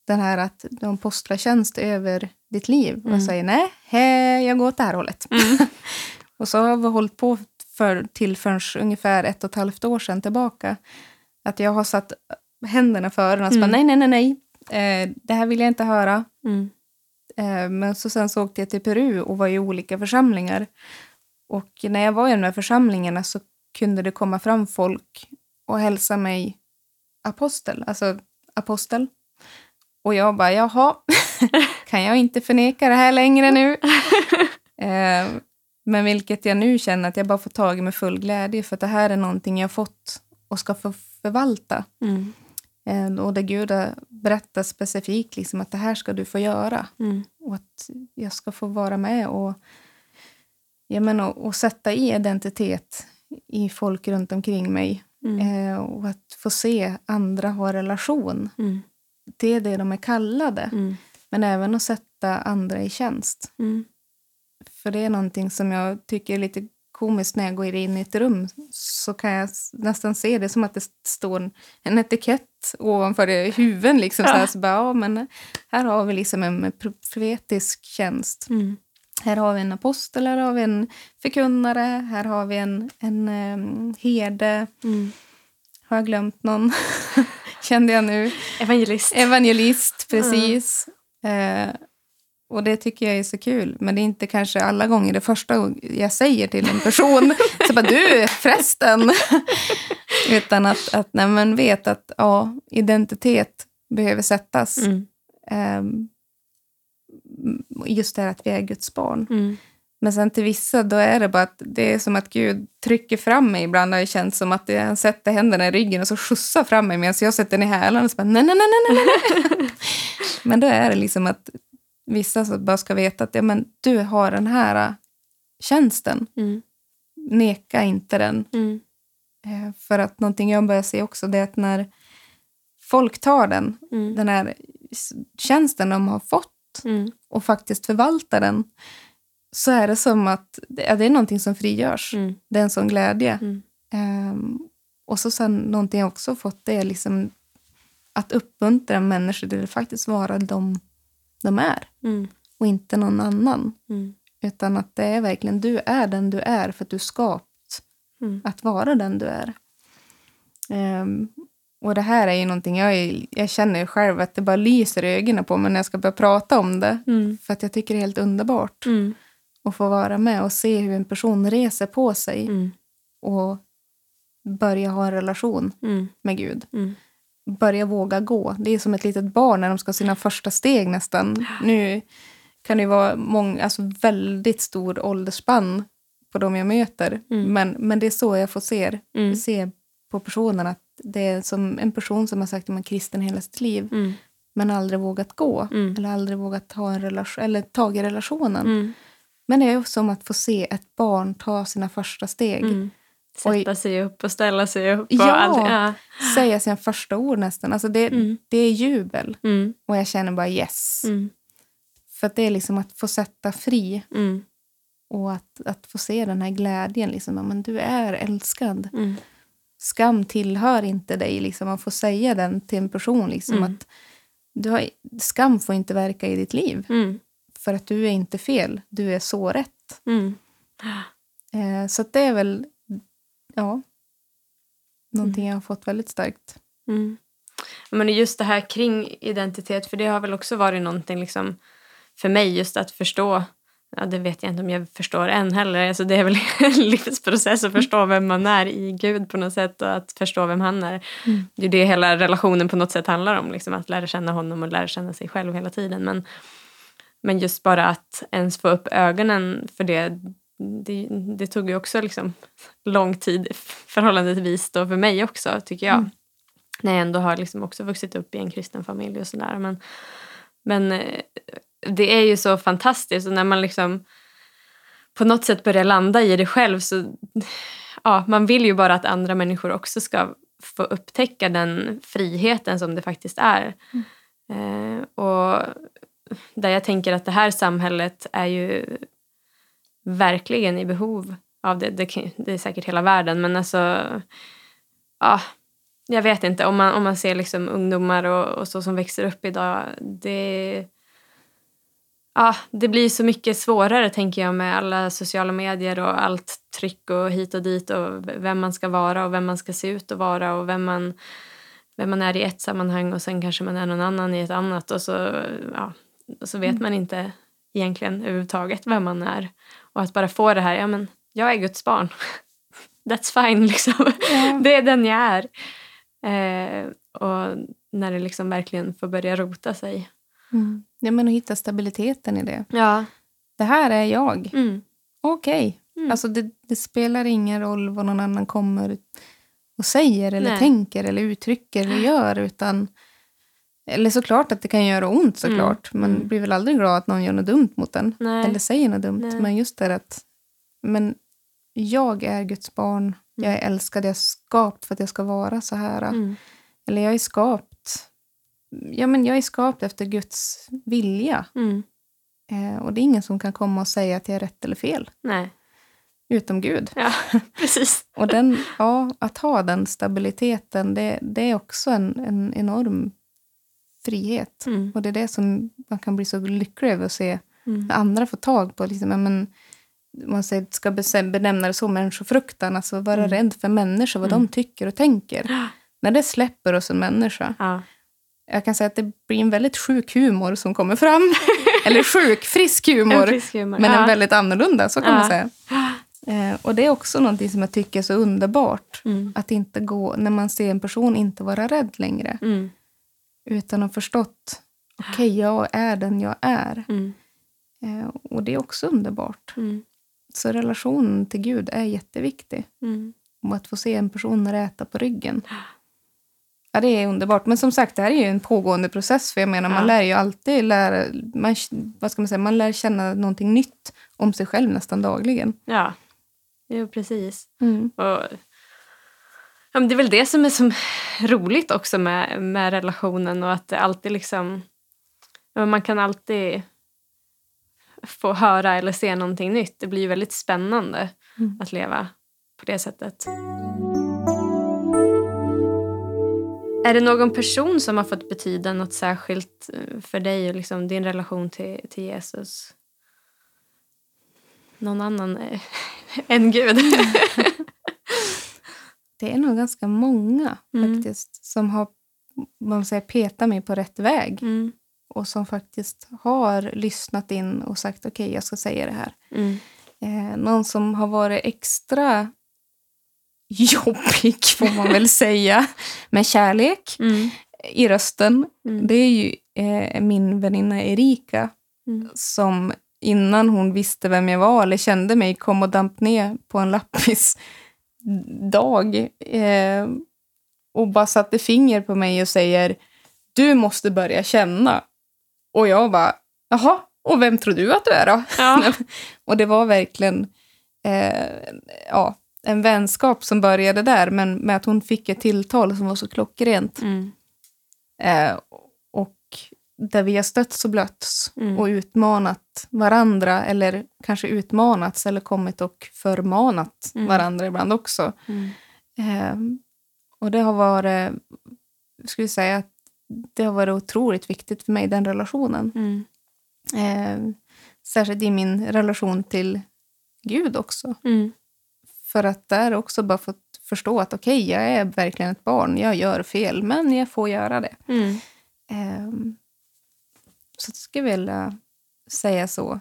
Den här att har en apostlatjänst över ditt liv. Och Mm. jag säger nej, jag går åt det här hållet. Mm. *laughs* Och så har vi hållit på för, till förrän ungefär ett och ett halvt år sedan tillbaka. Att jag har satt händerna för öronen och Mm. bara, nej, nej, nej, nej. Eh, det här vill jag inte höra. Mm. Eh, men så sen så åkte jag till Peru och var i olika församlingar. Och när jag var i de här församlingarna så kunde det komma fram folk och hälsa mig apostel, alltså apostel. Och jag bara, jaha, *laughs* kan jag inte förneka det här längre nu? *laughs* eh, men vilket jag nu känner att jag bara får tag i med full glädje för att det här är någonting jag fått och ska få förvalta. Mm. Eh, och där Gud har berättat specifikt liksom att det här ska du få göra Mm. och att jag ska få vara med och, jag menar, och sätta i identitet i folk runt omkring mig. Mm. Eh, och att få se andra ha relation. Mm. Det är det de är kallade. Mm. Men även att sätta andra i tjänst. Mm. För det är någonting som jag tycker är lite komiskt när jag går in i ett rum. Så kan jag nästan se det som att det står en, etikett ovanför det huven. Liksom, så här, Ja. så bara, ja, men här har vi liksom en profetisk tjänst. Mm. Här har vi en apostel, här har vi en förkunnare, här har vi en, en um, herde. Mm. Har jag glömt någon? *laughs* Kände jag nu. *laughs* Evangelist. Evangelist, precis. Eh, och det tycker jag är så kul. Men det är inte kanske alla gånger det första jag säger till en person. *laughs* så bara, du förresten. *laughs* Utan att, att när man vet att ja, identitet behöver sättas. Mm. Ehm, just det här att vi är Guds barn. Mm. Men sen till vissa då är det bara att det är som att Gud trycker fram mig. Ibland har det känts som att han sätter händerna i ryggen och så skjutsar fram mig medan jag sätter i hälarna och så bara nej, nej, nej, nej, nej, nej. *laughs* Men då är det liksom att vissa så bara ska veta att ja, men du har den här äh, tjänsten. Mm. Neka inte den. Mm. Eh, För att någonting jag börjar se också det är att när folk tar den, Mm. den här tjänsten de har fått Mm. och faktiskt förvaltar den så är det som att ja, det är någonting som frigörs. Mm. Det är en sån glädje. Ehm, och så sen någonting jag också fått det är liksom att uppmuntra människor till att faktiskt vara de de är Mm. och inte någon annan. Mm. Utan att det är verkligen du är den du är för att du skapt Mm. att vara den du är. Ehm, och det här är ju någonting jag, är, jag känner själv att det bara lyser i ögonen på mig när jag ska börja prata om det. Mm. För att jag tycker det är helt underbart Mm. att få vara med och se hur en person reser på sig Mm. och börja ha en relation Mm. med Gud. Mm. Börja våga gå. Det är som ett litet barn när de ska sina första steg nästan. Nu kan det vara många, alltså väldigt stor åldersspann på de jag möter. Mm. Men, men det är så jag får se, Mm. se på personen. Att det är som en person som har sagt att man är kristen hela sitt liv. Mm. Men aldrig vågat gå. Mm. Eller aldrig vågat ha en relation, eller tagit relationen. Mm. Men det är som att få se ett barn ta sina första steg. Mm. Oj. Sätta sig upp och ställa sig upp. Och Ja. allt. ja. Säga sina första ord nästan. Alltså det, Mm. det är jubel. Mm. Och jag känner bara yes. Mm. För det är liksom att få sätta fri. Mm. Och att, att få se den här glädjen. Liksom, men du är älskad. Mm. Skam tillhör inte dig. Liksom. Man får säga den till en person. Liksom, Mm. att du har, skam får inte verka i ditt liv. För att du är inte fel. Du är så rätt. Eh, så det är väl ja, någonting jag har fått väldigt starkt. Mm. Men just det här kring identitet, för det har väl också varit någonting liksom för mig just att förstå. Ja, det vet jag inte om jag förstår än heller. Alltså, det är väl *laughs* en livsprocess att förstå vem man är i Gud på något sätt och att förstå vem han är. Mm. Det är det hela relationen på något sätt handlar om. Liksom, att lära känna honom och lära känna sig själv hela tiden. Men, men just bara att ens få upp ögonen för det det, det tog ju också liksom lång tid förhållandevis då för mig också tycker jag. Mm. När jag ändå har liksom också vuxit upp i en kristen familj och sådär. Men, men eh, det är ju så fantastiskt och när man liksom på något sätt börjar landa i det själv så ja, man vill ju bara att andra människor också ska få upptäcka den friheten som det faktiskt är. Eh, och där jag tänker att det här samhället är ju verkligen i behov av det. Det, det är säkert hela världen men alltså ja, jag vet inte. Om man, om man ser liksom ungdomar och, och så som växer upp idag. Det, ja, det blir så mycket svårare tänker jag med alla sociala medier och allt tryck och hit och dit och vem man ska vara och vem man ska se ut och vara och vem man, vem man är i ett sammanhang och sen kanske man är någon annan i ett annat och så, ja, och så vet man inte egentligen överhuvudtaget vem man är. Och att bara få det här, ja men jag är Guds barn. *laughs* That's fine liksom. *laughs* Det är den jag är. Eh, och när det liksom verkligen får börja rota sig. Mm. Ja, men att hitta stabiliteten i det. Ja. Det här är jag. Mm. Okej. Mm. Alltså det, det spelar ingen roll vad någon annan kommer och säger eller Nej. tänker eller uttrycker eller gör. Utan, eller såklart att det kan göra ont såklart. Man Mm. blir väl aldrig glad att någon gör något dumt mot en. Nej. Eller säger något dumt. Nej. Men just det här att men jag är Guds barn. Jag är älskad. Jag är skapt för att jag ska vara så här. Mm. Eller jag är skapt. Ja, men jag är skapt efter Guds vilja. Mm. Eh, och det är ingen som kan komma och säga att jag är rätt eller fel. Nej. Utom Gud. Ja, *laughs* precis. Och den, ja, att ha den stabiliteten, det, det är också en, en enorm frihet. Mm. Och det är det som man kan bli så lycklig över att se Mm. när andra får tag på. Liksom, men, man säger, ska benämna det så, människofruktan. Alltså vara Mm. rädd för människor, vad Mm. de tycker och tänker. När det släpper oss en människa. Ja. Jag kan säga att det blir en väldigt sjuk humor som kommer fram. *laughs* Eller sjuk, frisk humor. En frisk humor. Men ja. en väldigt annorlunda, så kan Ja. man säga. Eh, och det är också någonting som jag tycker är så underbart. Mm. Att inte gå, när man ser en person inte vara rädd längre. Mm. Utan har förstått, okej, jag är den jag är. Mm. Eh, och det är också underbart. Mm. Så relationen till Gud är jätteviktig. Mm. Och att få se en person räta på ryggen. Ja, det är underbart. Men som sagt, det här är ju en pågående process. För jag menar, man Ja. lär ju alltid lära... Man, vad ska man säga? Man lär känna någonting nytt om sig själv nästan dagligen. Ja, jo, precis. Mm. Och, ja, men det är väl det som är så roligt också med, med relationen och att det alltid liksom... Man kan alltid få höra eller se någonting nytt. Det blir ju väldigt spännande Mm. att leva på det sättet. Är det någon person som har fått betyda något särskilt eh, för dig och liksom din relation till, till Jesus? Någon annan eh, *laughs* än Gud? *laughs* Det är nog ganska många Mm. faktiskt som har man säger, petat mig på rätt väg. Mm. Och som faktiskt har lyssnat in och sagt okej, jag ska säga det här. Mm. Eh, någon som har varit extra jobbig, *laughs* får man väl säga, med kärlek Mm. i rösten. Mm. Det är ju eh, min väninna Erika Mm. som innan hon visste vem jag var eller kände mig kom och damp ner på en *laughs* lappis dag eh, och bara satte finger på mig och säger du måste börja känna. Och jag bara, jaha, och vem tror du att du är då? Ja. *laughs* och det var verkligen eh, ja, en vänskap som började där, men med att hon fick ett tilltal som var så klockrent. Mm. Eh, där vi har stötts och blötts Mm. och utmanat varandra, eller kanske utmanats eller kommit och förmanat Mm. varandra ibland också. Mm. Eh, och det har varit, skulle jag säga, att det har varit otroligt viktigt för mig, den relationen. Eh, särskilt i min relation till Gud också. Mm. För att där också bara fått förstå att okej, jag är verkligen ett barn, jag gör fel, men jag får göra det. Mm. Så jag skulle vilja säga så.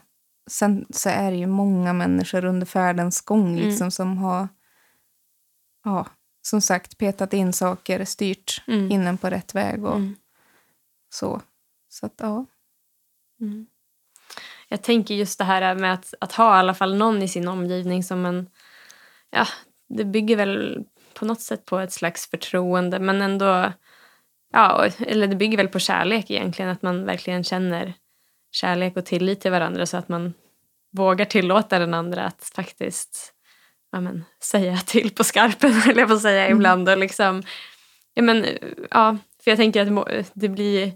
Sen så är det ju många människor under färdens gång Mm. liksom, som har ja, som sagt petat in saker, styrt Mm. in en på rätt väg och Mm. så. Så att ja. Mm. jag tänker just det här med att, att ha i alla fall någon i sin omgivning som en... Ja, det bygger väl på något sätt på ett slags förtroende men ändå... Ja, eller det bygger väl på kärlek egentligen, att man verkligen känner kärlek och tillit till varandra så att man vågar tillåta den andra att faktiskt ja, men, säga till på skarpen, *laughs* eller jag får säga ibland. Och liksom, ja, men, ja, för jag tänker att det blir...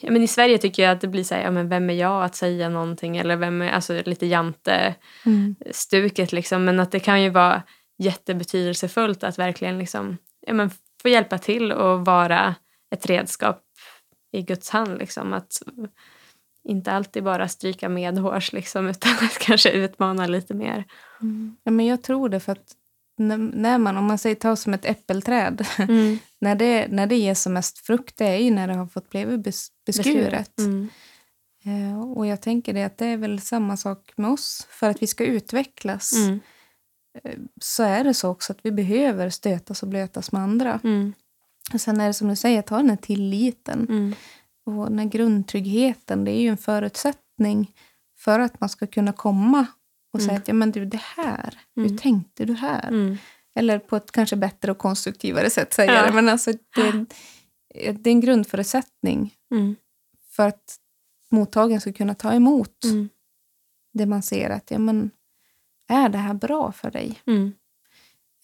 Ja, men I Sverige tycker jag att det blir så här, ja, men vem är jag att säga någonting? Eller vem är, alltså lite jante-stuket. Mm. Liksom. Men att det kan ju vara jättebetydelsefullt att verkligen liksom, ja, men få hjälpa till och vara ett redskap i Guds hand. Liksom. Att inte alltid bara stryka medhårs liksom, *laughs* utan att kanske utmana lite mer. Mm. Ja, men jag tror det, för att när man, om man säger ta som ett äppelträd, *laughs* mm. när, det, när det ger som mest frukt, det är ju när det har fått bli bes, beskuret. Mm. Eh, och jag tänker det att det är väl samma sak med oss. För att vi ska utvecklas mm. Så är det så också att vi behöver stötas och blötas med andra. Mm. Och sen är det som du säger, ta den här tilliten. Mm. Och den här grundtryggheten, det är ju en förutsättning för att man ska kunna komma och säga mm. att ja, men du, det här, hur mm. tänkte du här? Mm. Eller på ett kanske bättre och konstruktivare sätt säga ja. det. Men alltså, det, det är en grundförutsättning mm. för att mottagaren ska kunna ta emot mm. det man ser att ja, men, är det här bra för dig? Mm.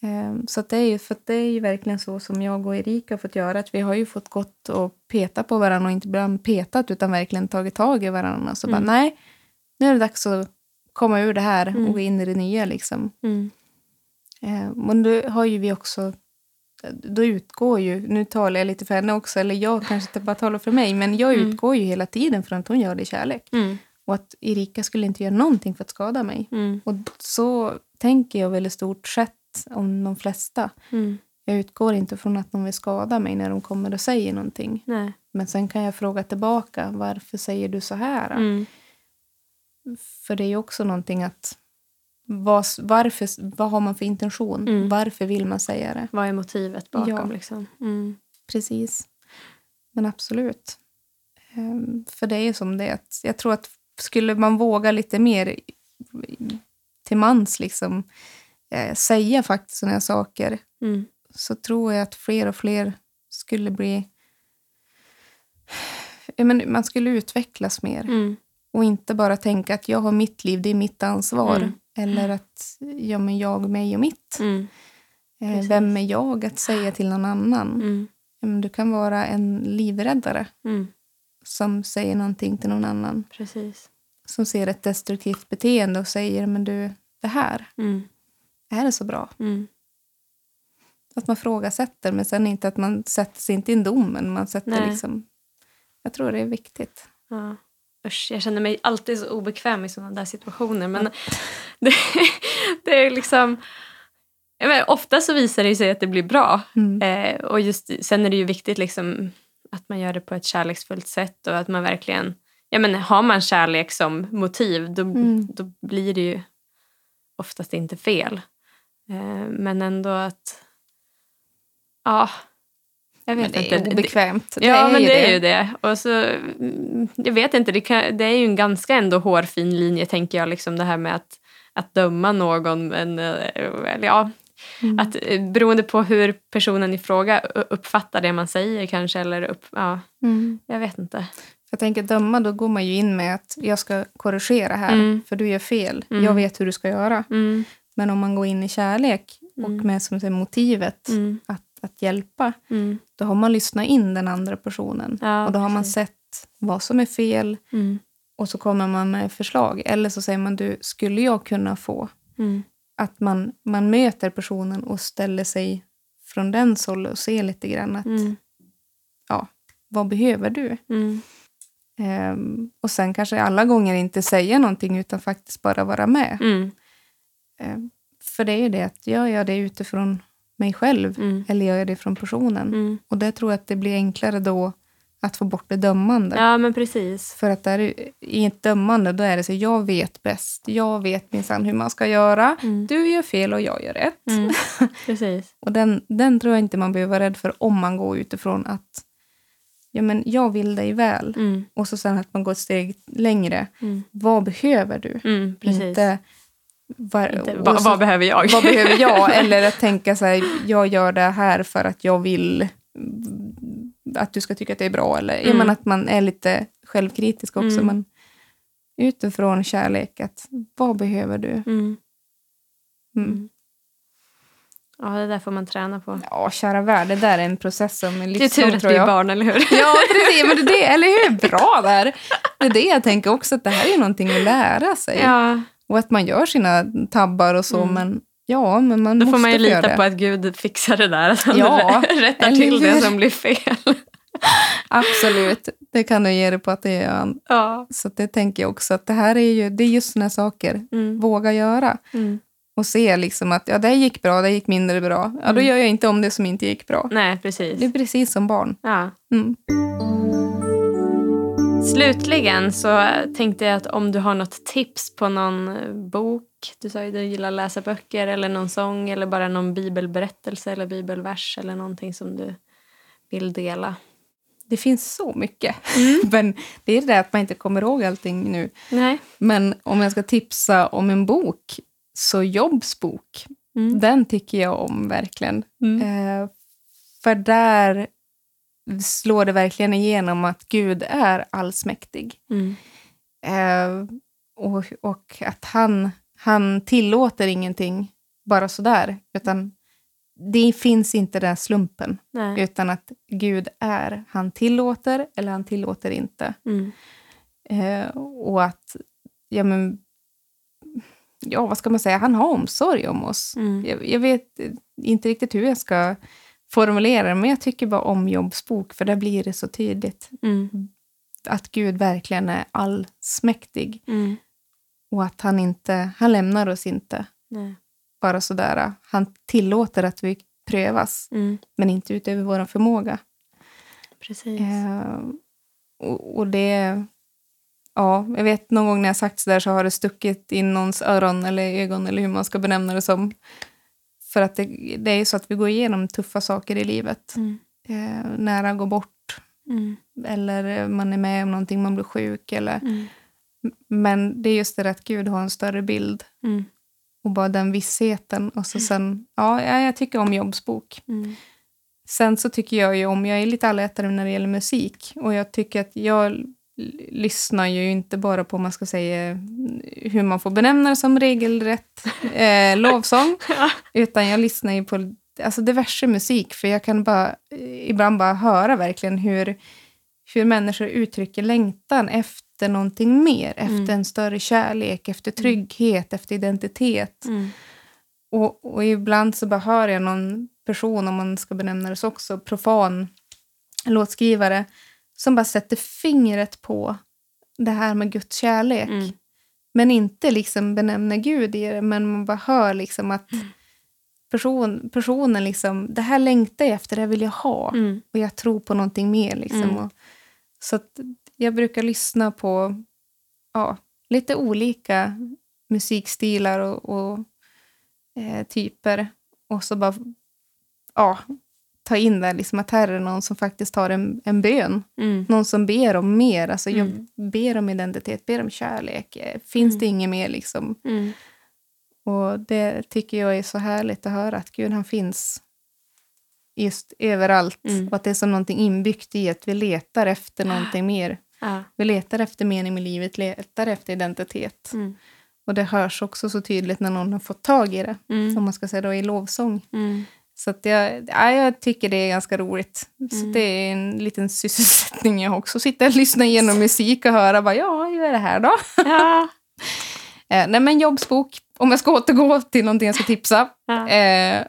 Ehm, så det är, ju, för det är ju verkligen så som jag och Erika har fått göra. Att vi har ju fått gått och peta på varandra och inte bara petat utan verkligen tagit tag i varandra. Så mm. bara nej, nu är det dags att komma ur det här mm. och gå in i det nya. Liksom. Mm. Men då har ju vi också... Då utgår ju... Nu talar jag lite för henne också, eller jag kanske inte bara talar för mig, men jag mm. utgår ju hela tiden från att hon gör det i kärlek. Mm. Och att Erika skulle inte göra någonting för att skada mig. Mm. Och så tänker jag väl i stort sett om de flesta. Mm. Jag utgår inte från att de vill skada mig när de kommer och säger någonting. Nej. Men sen kan jag fråga tillbaka, varför säger du så här? Mm. För det är ju också någonting att... Vad, varför, vad har man för intention? Mm. Varför vill man säga det? Vad är motivet bakom? Ja, liksom? Mm. Precis. Men absolut. Um, för det är ju som det att jag tror att skulle man våga lite mer till mans liksom, eh, säga faktiskt sådana här saker mm. så tror jag att fler och fler skulle bli... Men man skulle utvecklas mer. Mm. Och inte bara tänka att jag har mitt liv, det är mitt ansvar. Mm. Eller att ja, men jag, mig och mitt. Mm. Eh, vem är jag att säga till någon annan? Mm. du kan vara en livräddare mm. Som säger någonting till någon annan. Precis. Som ser ett destruktivt beteende och säger men du, det här, mm. är det så bra? Mm. Att man frågasätter, men sen inte att man sätter sig inte i en dom. Men man sätter liksom, jag tror det är viktigt. Ja. Usch, jag känner mig alltid så obekväm i sådana där situationer. Men *laughs* det, det är liksom... Menar, ofta så visar det sig att det blir bra. Mm. Eh, och just, sen är det ju viktigt liksom, att man gör det på ett kärleksfullt sätt och att man verkligen... Jag menar, har man kärlek som motiv då, mm. då blir det ju oftast inte fel. Eh, men ändå att... Ja, jag vet men det inte. är obekvämt. Det, ja, är men det, det, är ju det. Och så, jag vet inte, det, kan, det, är ju en ganska ändå hårfin linje tänker jag, liksom det här med att, att döma någon. Men, eh, eller ja, mm. att, eh, beroende på hur personen i fråga uppfattar det man säger kanske. Eller upp, ja, mm. Jag vet inte. Jag tänker döma, då går man ju in med att jag ska korrigera här, mm. för du gör fel. Jag mm. vet hur du ska göra. Mm. Men om man går in i kärlek och med som säger, motivet att att hjälpa, mm. då har man lyssnat in den andra personen. Ja, och då har man sett vad som är fel mm. och så kommer man med förslag. Eller så säger man, du, skulle jag kunna få? Mm. Att man, man möter personen och ställer sig från den hållet och ser lite grann att, mm. ja, vad behöver du? Um, och sen kanske alla gånger inte säga någonting utan faktiskt bara vara med. Um, för det är ju det att gör jag det utifrån mig själv mm. eller gör jag det från personen? Mm. Och det tror jag att det blir enklare då att få bort det dömande. Ja, men precis. För att där, i ett dömande då är det så jag vet bäst. Jag vet minsann hur man ska göra. Mm. Du gör fel och jag gör rätt. Mm. *laughs* Precis. och den, den tror jag inte man behöver vara rädd för om man går utifrån att ja, men jag vill dig väl. Mm. Och så sen att man går ett steg längre. Mm. Vad behöver du? Mm, precis. Inte, var, Inte, vad, så- vad behöver jag? vad behöver jag? *laughs* Eller att tänka så här, jag gör det här för att jag vill att du ska tycka att det är bra. Eller Mm. jag menar att man är lite självkritisk också. Mm. Men utifrån kärlek, att vad behöver du? Mm. Mm. Mm. Ja, det där får man träna på. Ja, kära värld, det där är en process som är Det är livslång tur att tror vi är jag. barn, eller hur? *laughs* Ja, precis. Men det, eller hur? Bra där. Det är det jag tänker också, att det här är någonting att lära sig. Ja, Och att man gör sina tabbar och så, Mm. men ja, men man då måste får man ju lita det. på att Gud fixar det där. Att han Ja, *laughs* rättar till det som blir fel. *laughs* Absolut, det kan du ge dig på att det gör han. Ja. Så det tänker jag också, att det här är ju det är just såna saker. Mm. Våga göra. Mm. Och se liksom att ja, det gick bra, det gick mindre bra. Ja, då Mm. gör jag inte om det som inte gick bra. Nej, precis. Det är precis som barn. Ja. Slutligen så tänkte jag att om du har något tips på någon eh, bok. Du sa ju att du gillar att läsa böcker eller någon sång eller bara någon bibelberättelse eller bibelvers eller någonting som du vill dela. Det finns så mycket. Mm. *laughs* Men det är det där att man inte kommer ihåg allting nu. Nej. Men om jag ska tipsa om en bok, så Jobs bok, Mm. den tycker jag om verkligen. Mm. Eh, för där slår det verkligen igenom att Gud är allsmäktig. Mm. Eh, och, och att han, han tillåter ingenting bara sådär, utan det finns inte den slumpen, Nej. utan att Gud är, han tillåter eller han tillåter inte. Mm. Eh, och att, ja men, ja vad ska man säga, han har omsorg om oss. Mm. Jag, jag vet inte riktigt hur jag ska formulera det, men jag tycker bara om Jobs bok, för där blir det så tydligt Mm. att Gud verkligen är allsmäktig Mm. och att han inte, han lämnar oss inte Nej. bara sådär. Han tillåter att vi prövas, Mm. men inte utöver vår förmåga. Precis. Eh, och, och det... Ja, jag vet någon gång när jag sagt sådär så har det stuckit in någons öron eller ögon eller hur man ska benämna det som. För att det, det är så att vi går igenom tuffa saker i livet. Mm. Eh, nära går bort Mm. eller man är med om någonting, man blir sjuk. Eller, Mm. men det är just det där att Gud har en större bild Mm. och bara den vissheten. Och så sen, ja, ja, jag tycker om Jobs bok. Mm. Sen så tycker jag ju om, jag är lite allätare när det gäller musik och jag tycker att jag lyssnar ju inte bara på, man ska säga, hur man får benämna det som regelrätt *laughs* eh, lovsång, Ja. utan jag lyssnar ju på alltså diverse musik, för jag kan bara eh, ibland bara höra verkligen hur, hur människor uttrycker längtan efter någonting mer, Mm. efter en större kärlek, efter trygghet, efter identitet. Mm. Och, och ibland så bara hör jag någon person, om man ska benämna det så också, profan låtskrivare, som bara sätter fingret på det här med Guds kärlek. Mm. Men inte liksom benämner Gud i det, men man bara hör liksom att person, personen liksom, det här längtar jag efter, det här vill jag ha. Mm. Och jag tror på någonting mer. Liksom. Mm. Och, så jag brukar lyssna på ja, lite olika musikstilar och, och eh, typer. Och så bara ja, ta in det, liksom att här är någon som faktiskt har en, en bön. Mm. Någon som ber om mer. Alltså jag Mm. ber om identitet, ber om kärlek. Eh, Finns Mm. det inget mer? Liksom? Mm. Och det tycker jag är så härligt att höra, att Gud han finns just överallt. Mm. Och att det är som någonting inbyggt i att vi letar efter någonting mer. Ja. Vi letar efter mening med livet, letar efter identitet. Mm. Och det hörs också så tydligt när någon har fått tag i det, om man ska säga då i lovsång. Mm. Så att jag, ja, jag tycker det är ganska roligt. Så Mm. det är en liten sysselsättning jag också. Sitta och lyssna igenom musik och höra, bara, ja, hur är det här då? Ja. *laughs* Eh, nej, men jobbsbok, om jag ska återgå till någonting jag ska tipsa. Ja. Eh,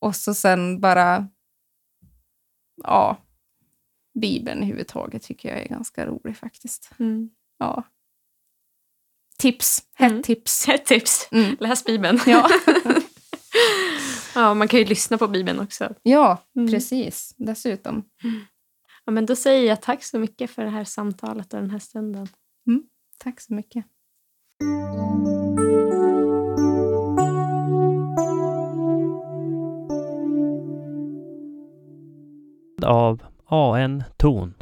och så sen bara, ja, Bibeln överhuvudtaget tycker jag är ganska rolig faktiskt. Mm. Ja. Tips, hett Mm. tips. Ett tips. Mm. Läs Bibeln. Ja. *laughs* ja, man kan ju lyssna på Bibeln också. ja, Mm. precis. Dessutom. Ja, men då säger jag tack så mycket för det här samtalet och den här stunden. Tack så mycket. av AN Ton.